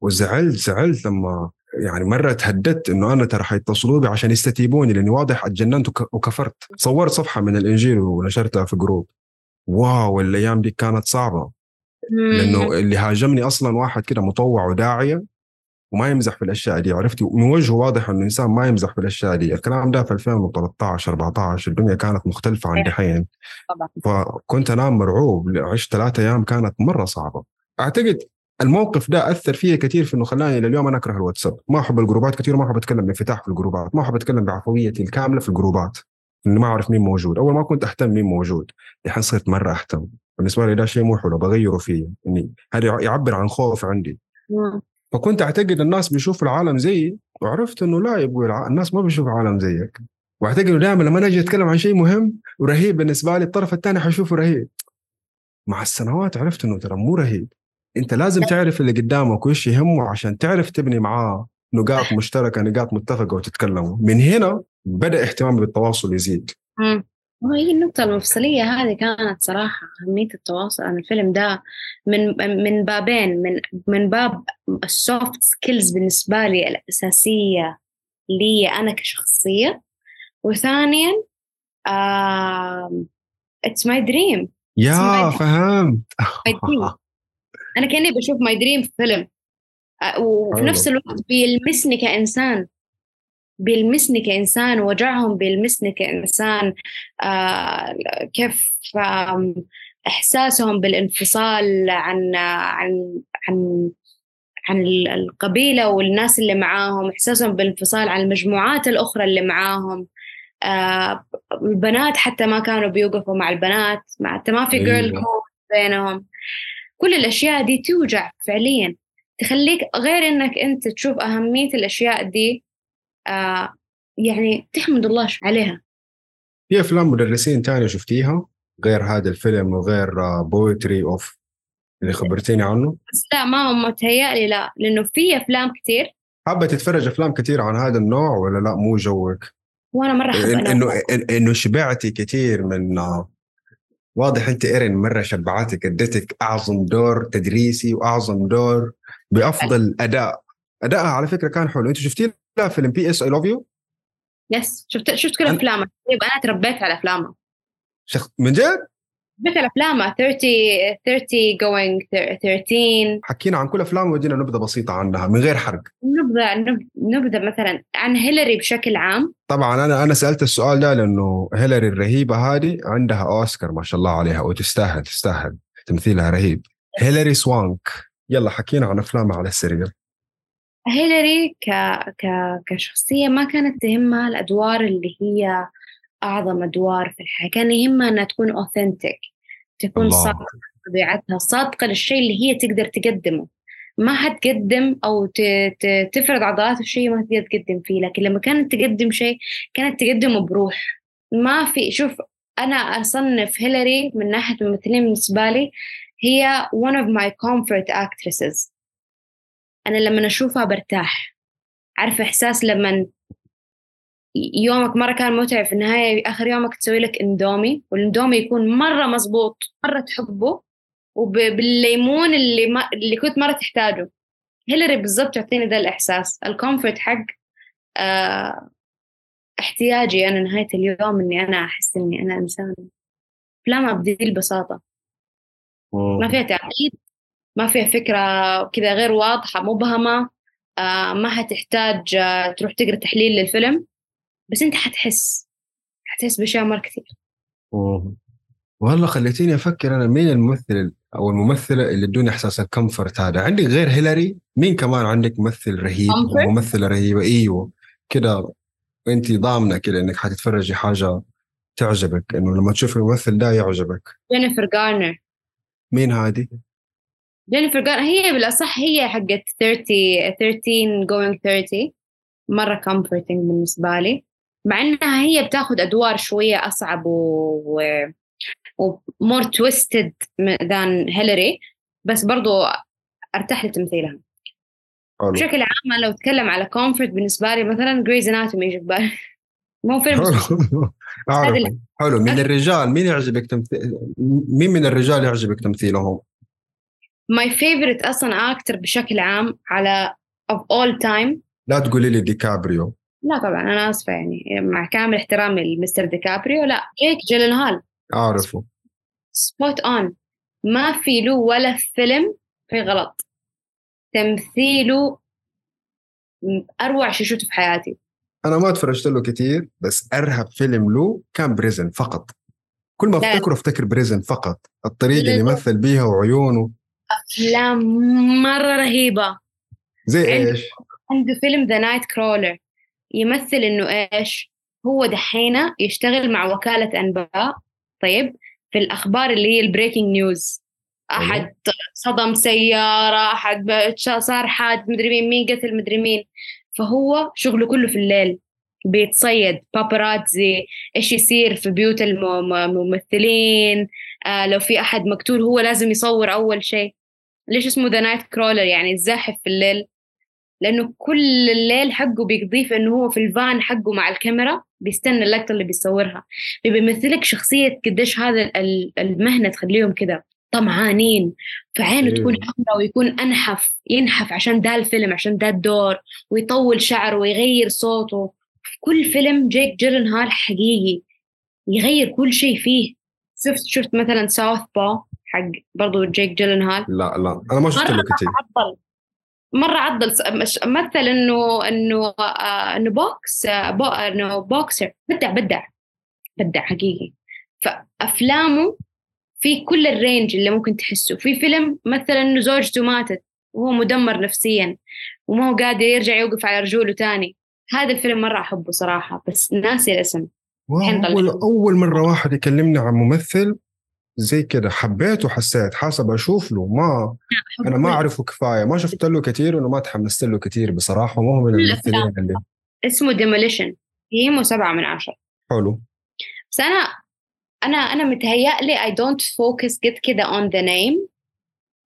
وزعلت زعلت لما يعني مرة تهددت إنه أنا ترى حيتصلوا بي عشان يستتيبوني لأني واضح أتجننت وكفرت. صورت صفحة من الإنجيل ونشرتها في group. wow الأيام دي كانت صعبة. لأنه اللي هاجمني أصلا واحد كده مطوع وداعية وما يمزح في الأشياء دي عرفتي من وجهه واضح إنه إنسان ما يمزح في الأشياء دي. الكلام ده في 2013 14 الدنيا كانت مختلفة عن دحين فكنت أنام مرعوب عشت ثلاثة أيام كانت مرة صعبة. أعتقد الموقف ده أثر فيا كثير في إنه خلاني لليوم أنا أكره الواتساب. ما أحب الجروبات كثير ما أحب أتكلم بانفتاح في الجروبات ما أحب أتكلم بعفويتي الكاملة في الجروبات. اني ما اعرف مين موجود. أول ما كنت أهتم مين موجود الحين صرت مرة أهتم. بالنسبة لي ده شيء مو حلو بغيره فيه إني هذا يعبر عن خوف عندي. فكنت أعتقد الناس بيشوفوا العالم زيي وعرفت إنه لا يبغوا الناس ما بيشوفوا العالم زيك. وأعتقد إنه دائما لما أجي أتكلم عن شيء مهم ورهيب بالنسبة لي الطرف الثاني حيشوفه رهيب. مع السنوات عرفت إنه ترى مو رهيب. أنت لازم تعرف اللي قدامك وش يهمه عشان تعرف تبني معاه. نقاط مشتركة نقاط متفقة وتتكلموا. من هنا بدأ اهتمامي بالتواصل يزيد. مم. وهي النقطة المفصلية هذه كانت صراحة أهمية التواصل. عن الفيلم ده من من بابين من من باب ال soft skills بالنسبة لي الأساسية لي أنا كشخصية. وثانيا it's my dream يا فهمت. أنا كأني بشوف my dream في فيلم. وفي نفس الوقت بيلمسني كإنسان. بيلمسني كإنسان وجعهم بيلمسني كإنسان. آه كيف آه إحساسهم بالانفصال عن عن عن عن القبيلة والناس اللي معاهم. إحساسهم بالانفصال عن المجموعات الأخرى اللي معاهم. آه البنات حتى ما كانوا بيوقفوا مع البنات مع حتى ما في جيرل أيوة. كود بينهم. كل الأشياء دي توجع فعليا. تخليك غير إنك أنت تشوف أهمية الأشياء دي آه يعني تحمد الله عليها. في أفلام مدرسين تانية شفتيها؟ غير هذا الفيلم وغير بويتري آه، اوف اللي خبرتيني عنه؟ بس لا ما متهيألي لا لأنه في أفلام كثير حابة تتفرج أفلام كثير عن هذا النوع ولا لا؟ مو جوك؟ وأنا مرة حابة إنه إنه شبعتي كثير من آه، واضح أنت إيرين مرة شبعتك أديتك أعظم دور تدريسي وأعظم دور بأفضل أداء. ادائها على فكرة كان حلو. أنت شفتيه لا فيلم بي اس اي لاف يو yes شفت شفت كل أفلامه. طيب أنا تربيت على أفلامه. شخ... من جد؟ تربيت على أفلامه. 30 30 جوينج 13 حكينا عن كل أفلامه ودينا نبذة بسيطة عنها من غير حرق. نبذه نبذة مثلا عن هيلاري بشكل عام. طبعا أنا أنا سألت السؤال ده لأنه هيلاري الرهيبة هذه عندها أوسكار ما شاء الله عليها وتستاهل تستاهل تمثيلها رهيب. هيلاري سوانك. يلا حكينا عن افلامها على السريع هيلاري ك... ك... كشخصية ما كانت تهمها الأدوار اللي هي أعظم أدوار في الحياة. كان يهمها أنها تكون أوثنتك تكون صادقة طبيعتها صادقة للشيء اللي هي تقدر تقدمه. ما حتقدم أو ت... ت... تفرض عضلات في شيء ما تقدر تقدم فيه لكن لما كانت تقدم شيء كانت تقدمه بروح. ما في شوف أنا أصنف هيلاري من ناحية الممثلين بالنسبة لي هي one of my comfort actresses. أنا لما أشوفها برتاح. عارفة إحساس لما يومك مرة كان متعب في النهاية آخر يومك تسوي لك إندومي والإندومي يكون مرة مزبوط مرة تحبه وبالليمون اللي ما اللي كنت مرة تحتاجه. هيلاري بالضبط تعطيني ذا الإحساس ال comfort حق آه احتياجي أنا نهاية اليوم إني أنا أحس إني أنا إنسان أفلامها بذي البساطة ما فيها تعقيد ما فيها فكرة كذا غير واضحة مبهمة آه ما حتحتاج آه تروح تقرأ تحليل للفيلم بس أنت حتحس حتحس بأشياء مرة كثير. والله خليتيني أفكر أنا مين الممثل أو الممثلة اللي ادوني إحساس الكمفورت هذا؟ عندك غير هيلاري مين كمان عندك ممثل رهيب؟ ممثلة رهيبة إيوه. كده وانت ضامنة كده إنك حتتفرجي حاجة تعجبك إنه لما تشوفي الممثل ده يعجبك. جينيفر جارنر مين هذه؟ جينيفر جار هي بالأصح هي حقت 30 13 going 30 مرة comforting بالنسبة لي مع إنها هي بتاخذ أدوار شوية أصعب و. و more twisted than هيلاري بس برضو أرتاح لتمثيلها. بشكل عام لو اتكلم على comfort بالنسبة لي مثلا Grey's Anatomy يجي بالي مو فيلم حلو. حلو من الرجال؟ مين يعجبك تمثيل مين من الرجال يعجبك تمثيلهم؟ my favorite أصلا أكتر بشكل عام على of all time. لا تقولي لي ديكابريو. لا طبعا أنا آسفة يعني مع كامل احترامي لمستر ديكابريو لا جيك جيلنهال أعرفه. spot on ما في له ولا فيلم في غلط. تمثيله أروع شيء شفته في حياتي. أنا ما تفرجت له كثير بس أرهب فيلم له كان Prisoners فقط. كل ما أفتكره أفتكر Prisoners فقط. الطريقة اللي مثل بيها وعيونه. افلام مرة رهيبة. زي إيش؟ عنده فيلم The Nightcrawler يمثل إنه إيش؟ هو دحينة يشتغل مع وكالة أنباء طيب؟ في الأخبار اللي هي ال breaking news أحد صدم سيارة أحد صار حاد مدري مين مين قتل مدري مين. فهو شغله كله في الليل. بيتصيد بابراتزي إيش يصير في بيوت الممثلين آه لو في أحد مقتول هو لازم يصور أول شيء. ليش اسمه The Nightcrawler يعني الزاحف في الليل. لأنه كل الليل حقه بيقضيه في إنه هو في الفان حقه مع الكاميرا بيستنى اللقطة اللي بيصورها. بيمثلك شخصية قديش هذا المهنة تخليهم كذا طمعانين فعينه أيوه. تكون حمراء ويكون أنحف ينحف عشان ده الفيلم عشان ده الدور ويطول شعره ويغير صوته. في كل فيلم جيك جيرنهال حقيقي يغير كل شيء فيه. شفت شفت مثلا Southpaw حق برضو جيك جيلنهال لا لا أنا ما شفت له كثير عضل مرة عضل مثل انه إنه آه، إنه box آه، bo إنه بوكسر. بدع بدع بدع حقيقي. فأفلامه في كل الرينج اللي ممكن تحسه. في فيلم مثلا إنه زوجته ماتت وهو مدمر نفسيا وما هو قادر يرجع يوقف على رجوله تاني. هذا الفيلم مرة أحبه صراحة بس ناسي الاسم. أول أول مرة واحد يكلمني عن ممثل زي كده. حبيته حسيت حاسب أشوف له ما أنا ما أعرفه كفاية. ما شفت له كثير وانه ما تحمست له كثير بصراحة ما هو من الممثلين اللي اسمه ديموليشن قيمه سبعة من عشرة. حلو. بس أنا أنا أنا متهيألي I don't focus قد كده on the name.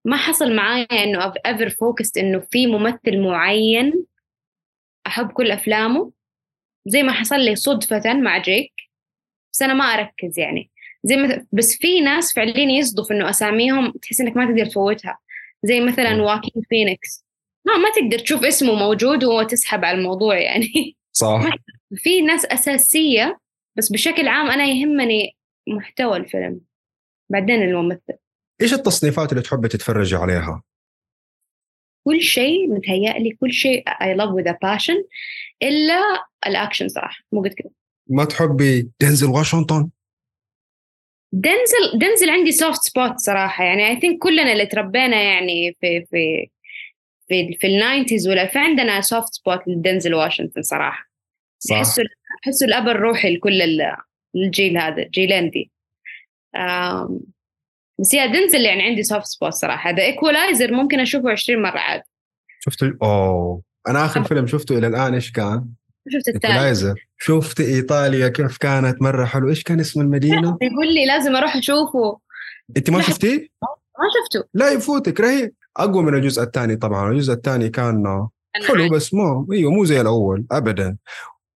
ما حصل معايا إنه I've ever focused إنه في ممثل معين أحب كل أفلامه. زي ما حصل لي صدفة مع جيك. بس أنا ما أركز يعني. زي مثلا بس في ناس فعليا يصدف إنه أساميهم تحس إنك ما تقدر تفوتها. زي مثلا واكين فينيكس ما ما تقدر تشوف اسمه موجود وتسحب على الموضوع يعني. صح. في ناس أساسية بس بشكل عام أنا يهمني محتوى الفيلم. بعدين الممثل. إيش التصنيفات اللي تحبي تتفرجي عليها؟ كل شيء متهيألي كل شيء I love with a passion إلا الأكشن صراحة مو قد كده. ما تحبي دينزل واشنطن؟ دنزل دنزل عندي soft spot صراحة يعني I think كلنا اللي تربينا يعني في في في في ال nineties ولا في عندنا soft spot لدنزل واشنطن صراحة. صح. احسه احسه الأب الروحي لكل الجيل هذا جيلين دي بس يا دنزل يعني عندي soft spot صراحة. هذا Equalizer ممكن أشوفه 20 مرة عاد. شفت أوه. أنا آخر فيلم شفته إلى الآن إيش كان؟ شفت الثالث شفت إيطاليا كيف كانت مرة حلو إيش كان اسم المدينة؟ يقول لي لازم أروح أشوفه. أنت ما شفتيه؟ ما شفته. لا يفوتك رهيب. أقوى من الجزء الثاني طبعا. الجزء الثاني كان حلو بس مو إيوه مو زي الأول ابدا.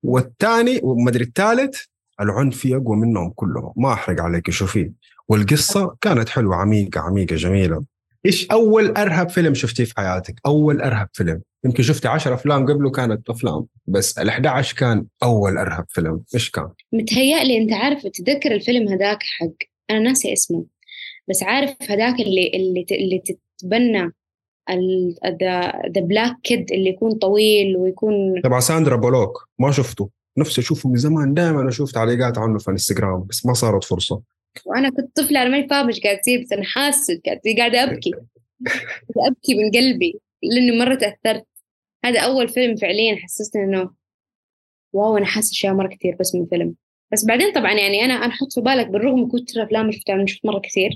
والثاني وما أدري الثالث؟ العنف فيه اقوى منهم كلهم. ما أحرق عليك شوفيه والقصة كانت حلوة عميقة عميقة جميلة. إيش أول أرهب فيلم شفتيه في حياتك؟ أول أرهب فيلم. يمكن شفتي 10 أفلام قبله كانت أفلام بس ال11 كان أول أرهب فيلم. إيش كان؟ متهيألي أنت عارف تتذكر الفيلم هذاك حق أنا ناسي اسمه بس عارف هذاك اللي اللي اللي تتبنى the black kid اللي يكون طويل ويكون تبع ساندرا بولوك. ما شفته. نفسي أشوفه من زمان دائما أشوف تعليقات عنه في انستغرام بس ما صارت فرصة. وأنا كنت طفلة أنا ماني فاهمة إيش قاعد تصير بس أنا حاسة قاعد قاعدة أبكي. أبكي من قلبي لأنه مرة تأثرت. هذا أول فيلم فعليا حسسني إنه واو أنا حاسة أشياء مرة كثير بس من فيلم. بس بعدين طبعا يعني أنا أنا أحط في بالك بالرغم من كثر اللي شفتها أنا شفت مرة كثير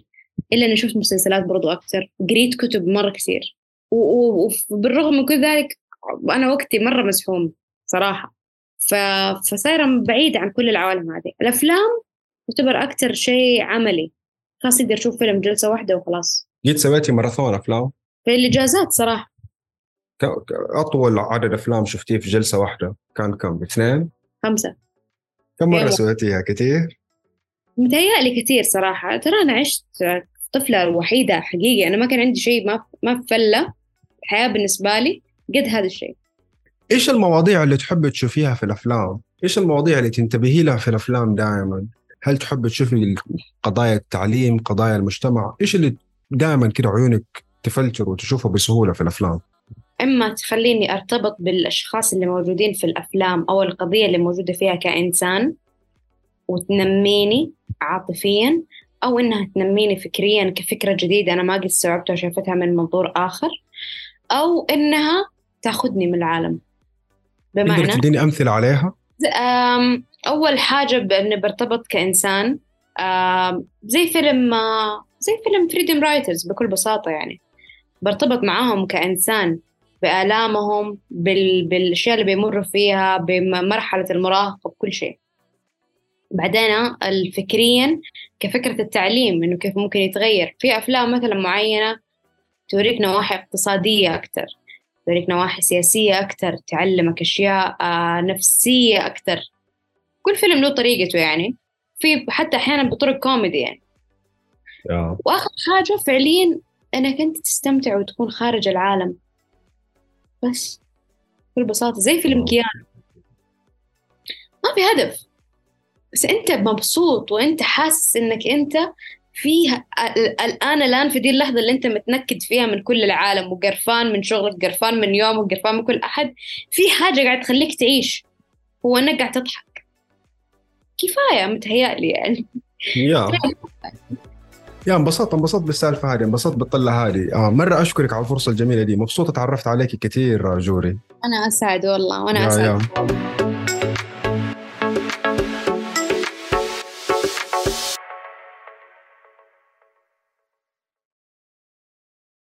إلا إني شفت مسلسلات برضو أكثر. قريت كتب مرة كثير. وبالرغم من كل ذلك أنا وقتي مرة مسحوم صراحة. ف... فصايرة بعيدة عن كل العوالم هذه. الأفلام تعتبر أكثر شيء عملي. خلاص تقدر تشوف فيلم جلسة واحدة وخلاص. جيت سويتي ماراثون أفلام؟ في الإجازات صراحة. أطول عدد أفلام شفتيه في جلسة واحدة كان كم؟ اثنين؟ خمسة. كم مرة سويتيها؟ كثير متهيألي كثير صراحة. ترى أنا عشت طفلة وحيدة حقيقي أنا ما كان عندي شيء ما ما فلة. الحياة بالنسبة لي قد هذا الشيء. إيش المواضيع اللي تحب تشوفيها في الأفلام؟ إيش المواضيع اللي تنتبهي لها في الأفلام دائما هل تحب تشوفي قضايا التعليم قضايا المجتمع؟ إيش اللي دائما كده عيونك تفلتر وتشوفه بسهولة في الأفلام؟ إما تخليني أرتبط بالأشخاص اللي موجودين في الأفلام أو القضية اللي موجودة فيها كإنسان وتنميني عاطفيا أو إنها تنميني فكريا كفكرة جديدة أنا ما قد استوعبتها وشافتها من منظور آخر أو إنها تأخذني من العالم. بمعنى؟ تديني أمثلة عليها؟ أول حاجة باني برتبط كإنسان زي فيلم زي فيلم فريدم رايترز بكل بساطة يعني. برتبط معاهم كإنسان بآلامهم بال... بالأشياء اللي بيمروا فيها بمرحلة المراهقة بكل شيء. بعدين الفكريا كفكرة التعليم إنه كيف ممكن يتغير. في أفلام مثلا معينة توريك نواحي اقتصادية أكتر. ذلك نواحي سياسية أكثر تعلمك أشياء آه، نفسية أكثر. كل فيلم له طريقته يعني. في حتى أحيانا بطرق كوميدي يعني. يا. وآخر حاجة فعليا إنك أنت تستمتع وتكون خارج العالم. بس بكل بساطة زي فيلم كيان ما في هدف. بس أنت مبسوط وأنت حاسس إنك أنت فيها الآن الآن في دي اللحظة اللي أنت متنكد فيها من كل العالم وقرفان من شغلك قرفان من يومك قرفان من كل أحد في حاجة قاعد تخليك تعيش. هو إنك قاعد تضحك. كفاية متهيألي يعني. يا. يا انبسطت انبسطت بالسالفة هذه انبسطت بالطلة هذه. آه مرة أشكرك على الفرصة الجميلة دي. مبسوط تعرفت عليك كثير جوري. أنا أسعد والله وأنا يا أسعد. يا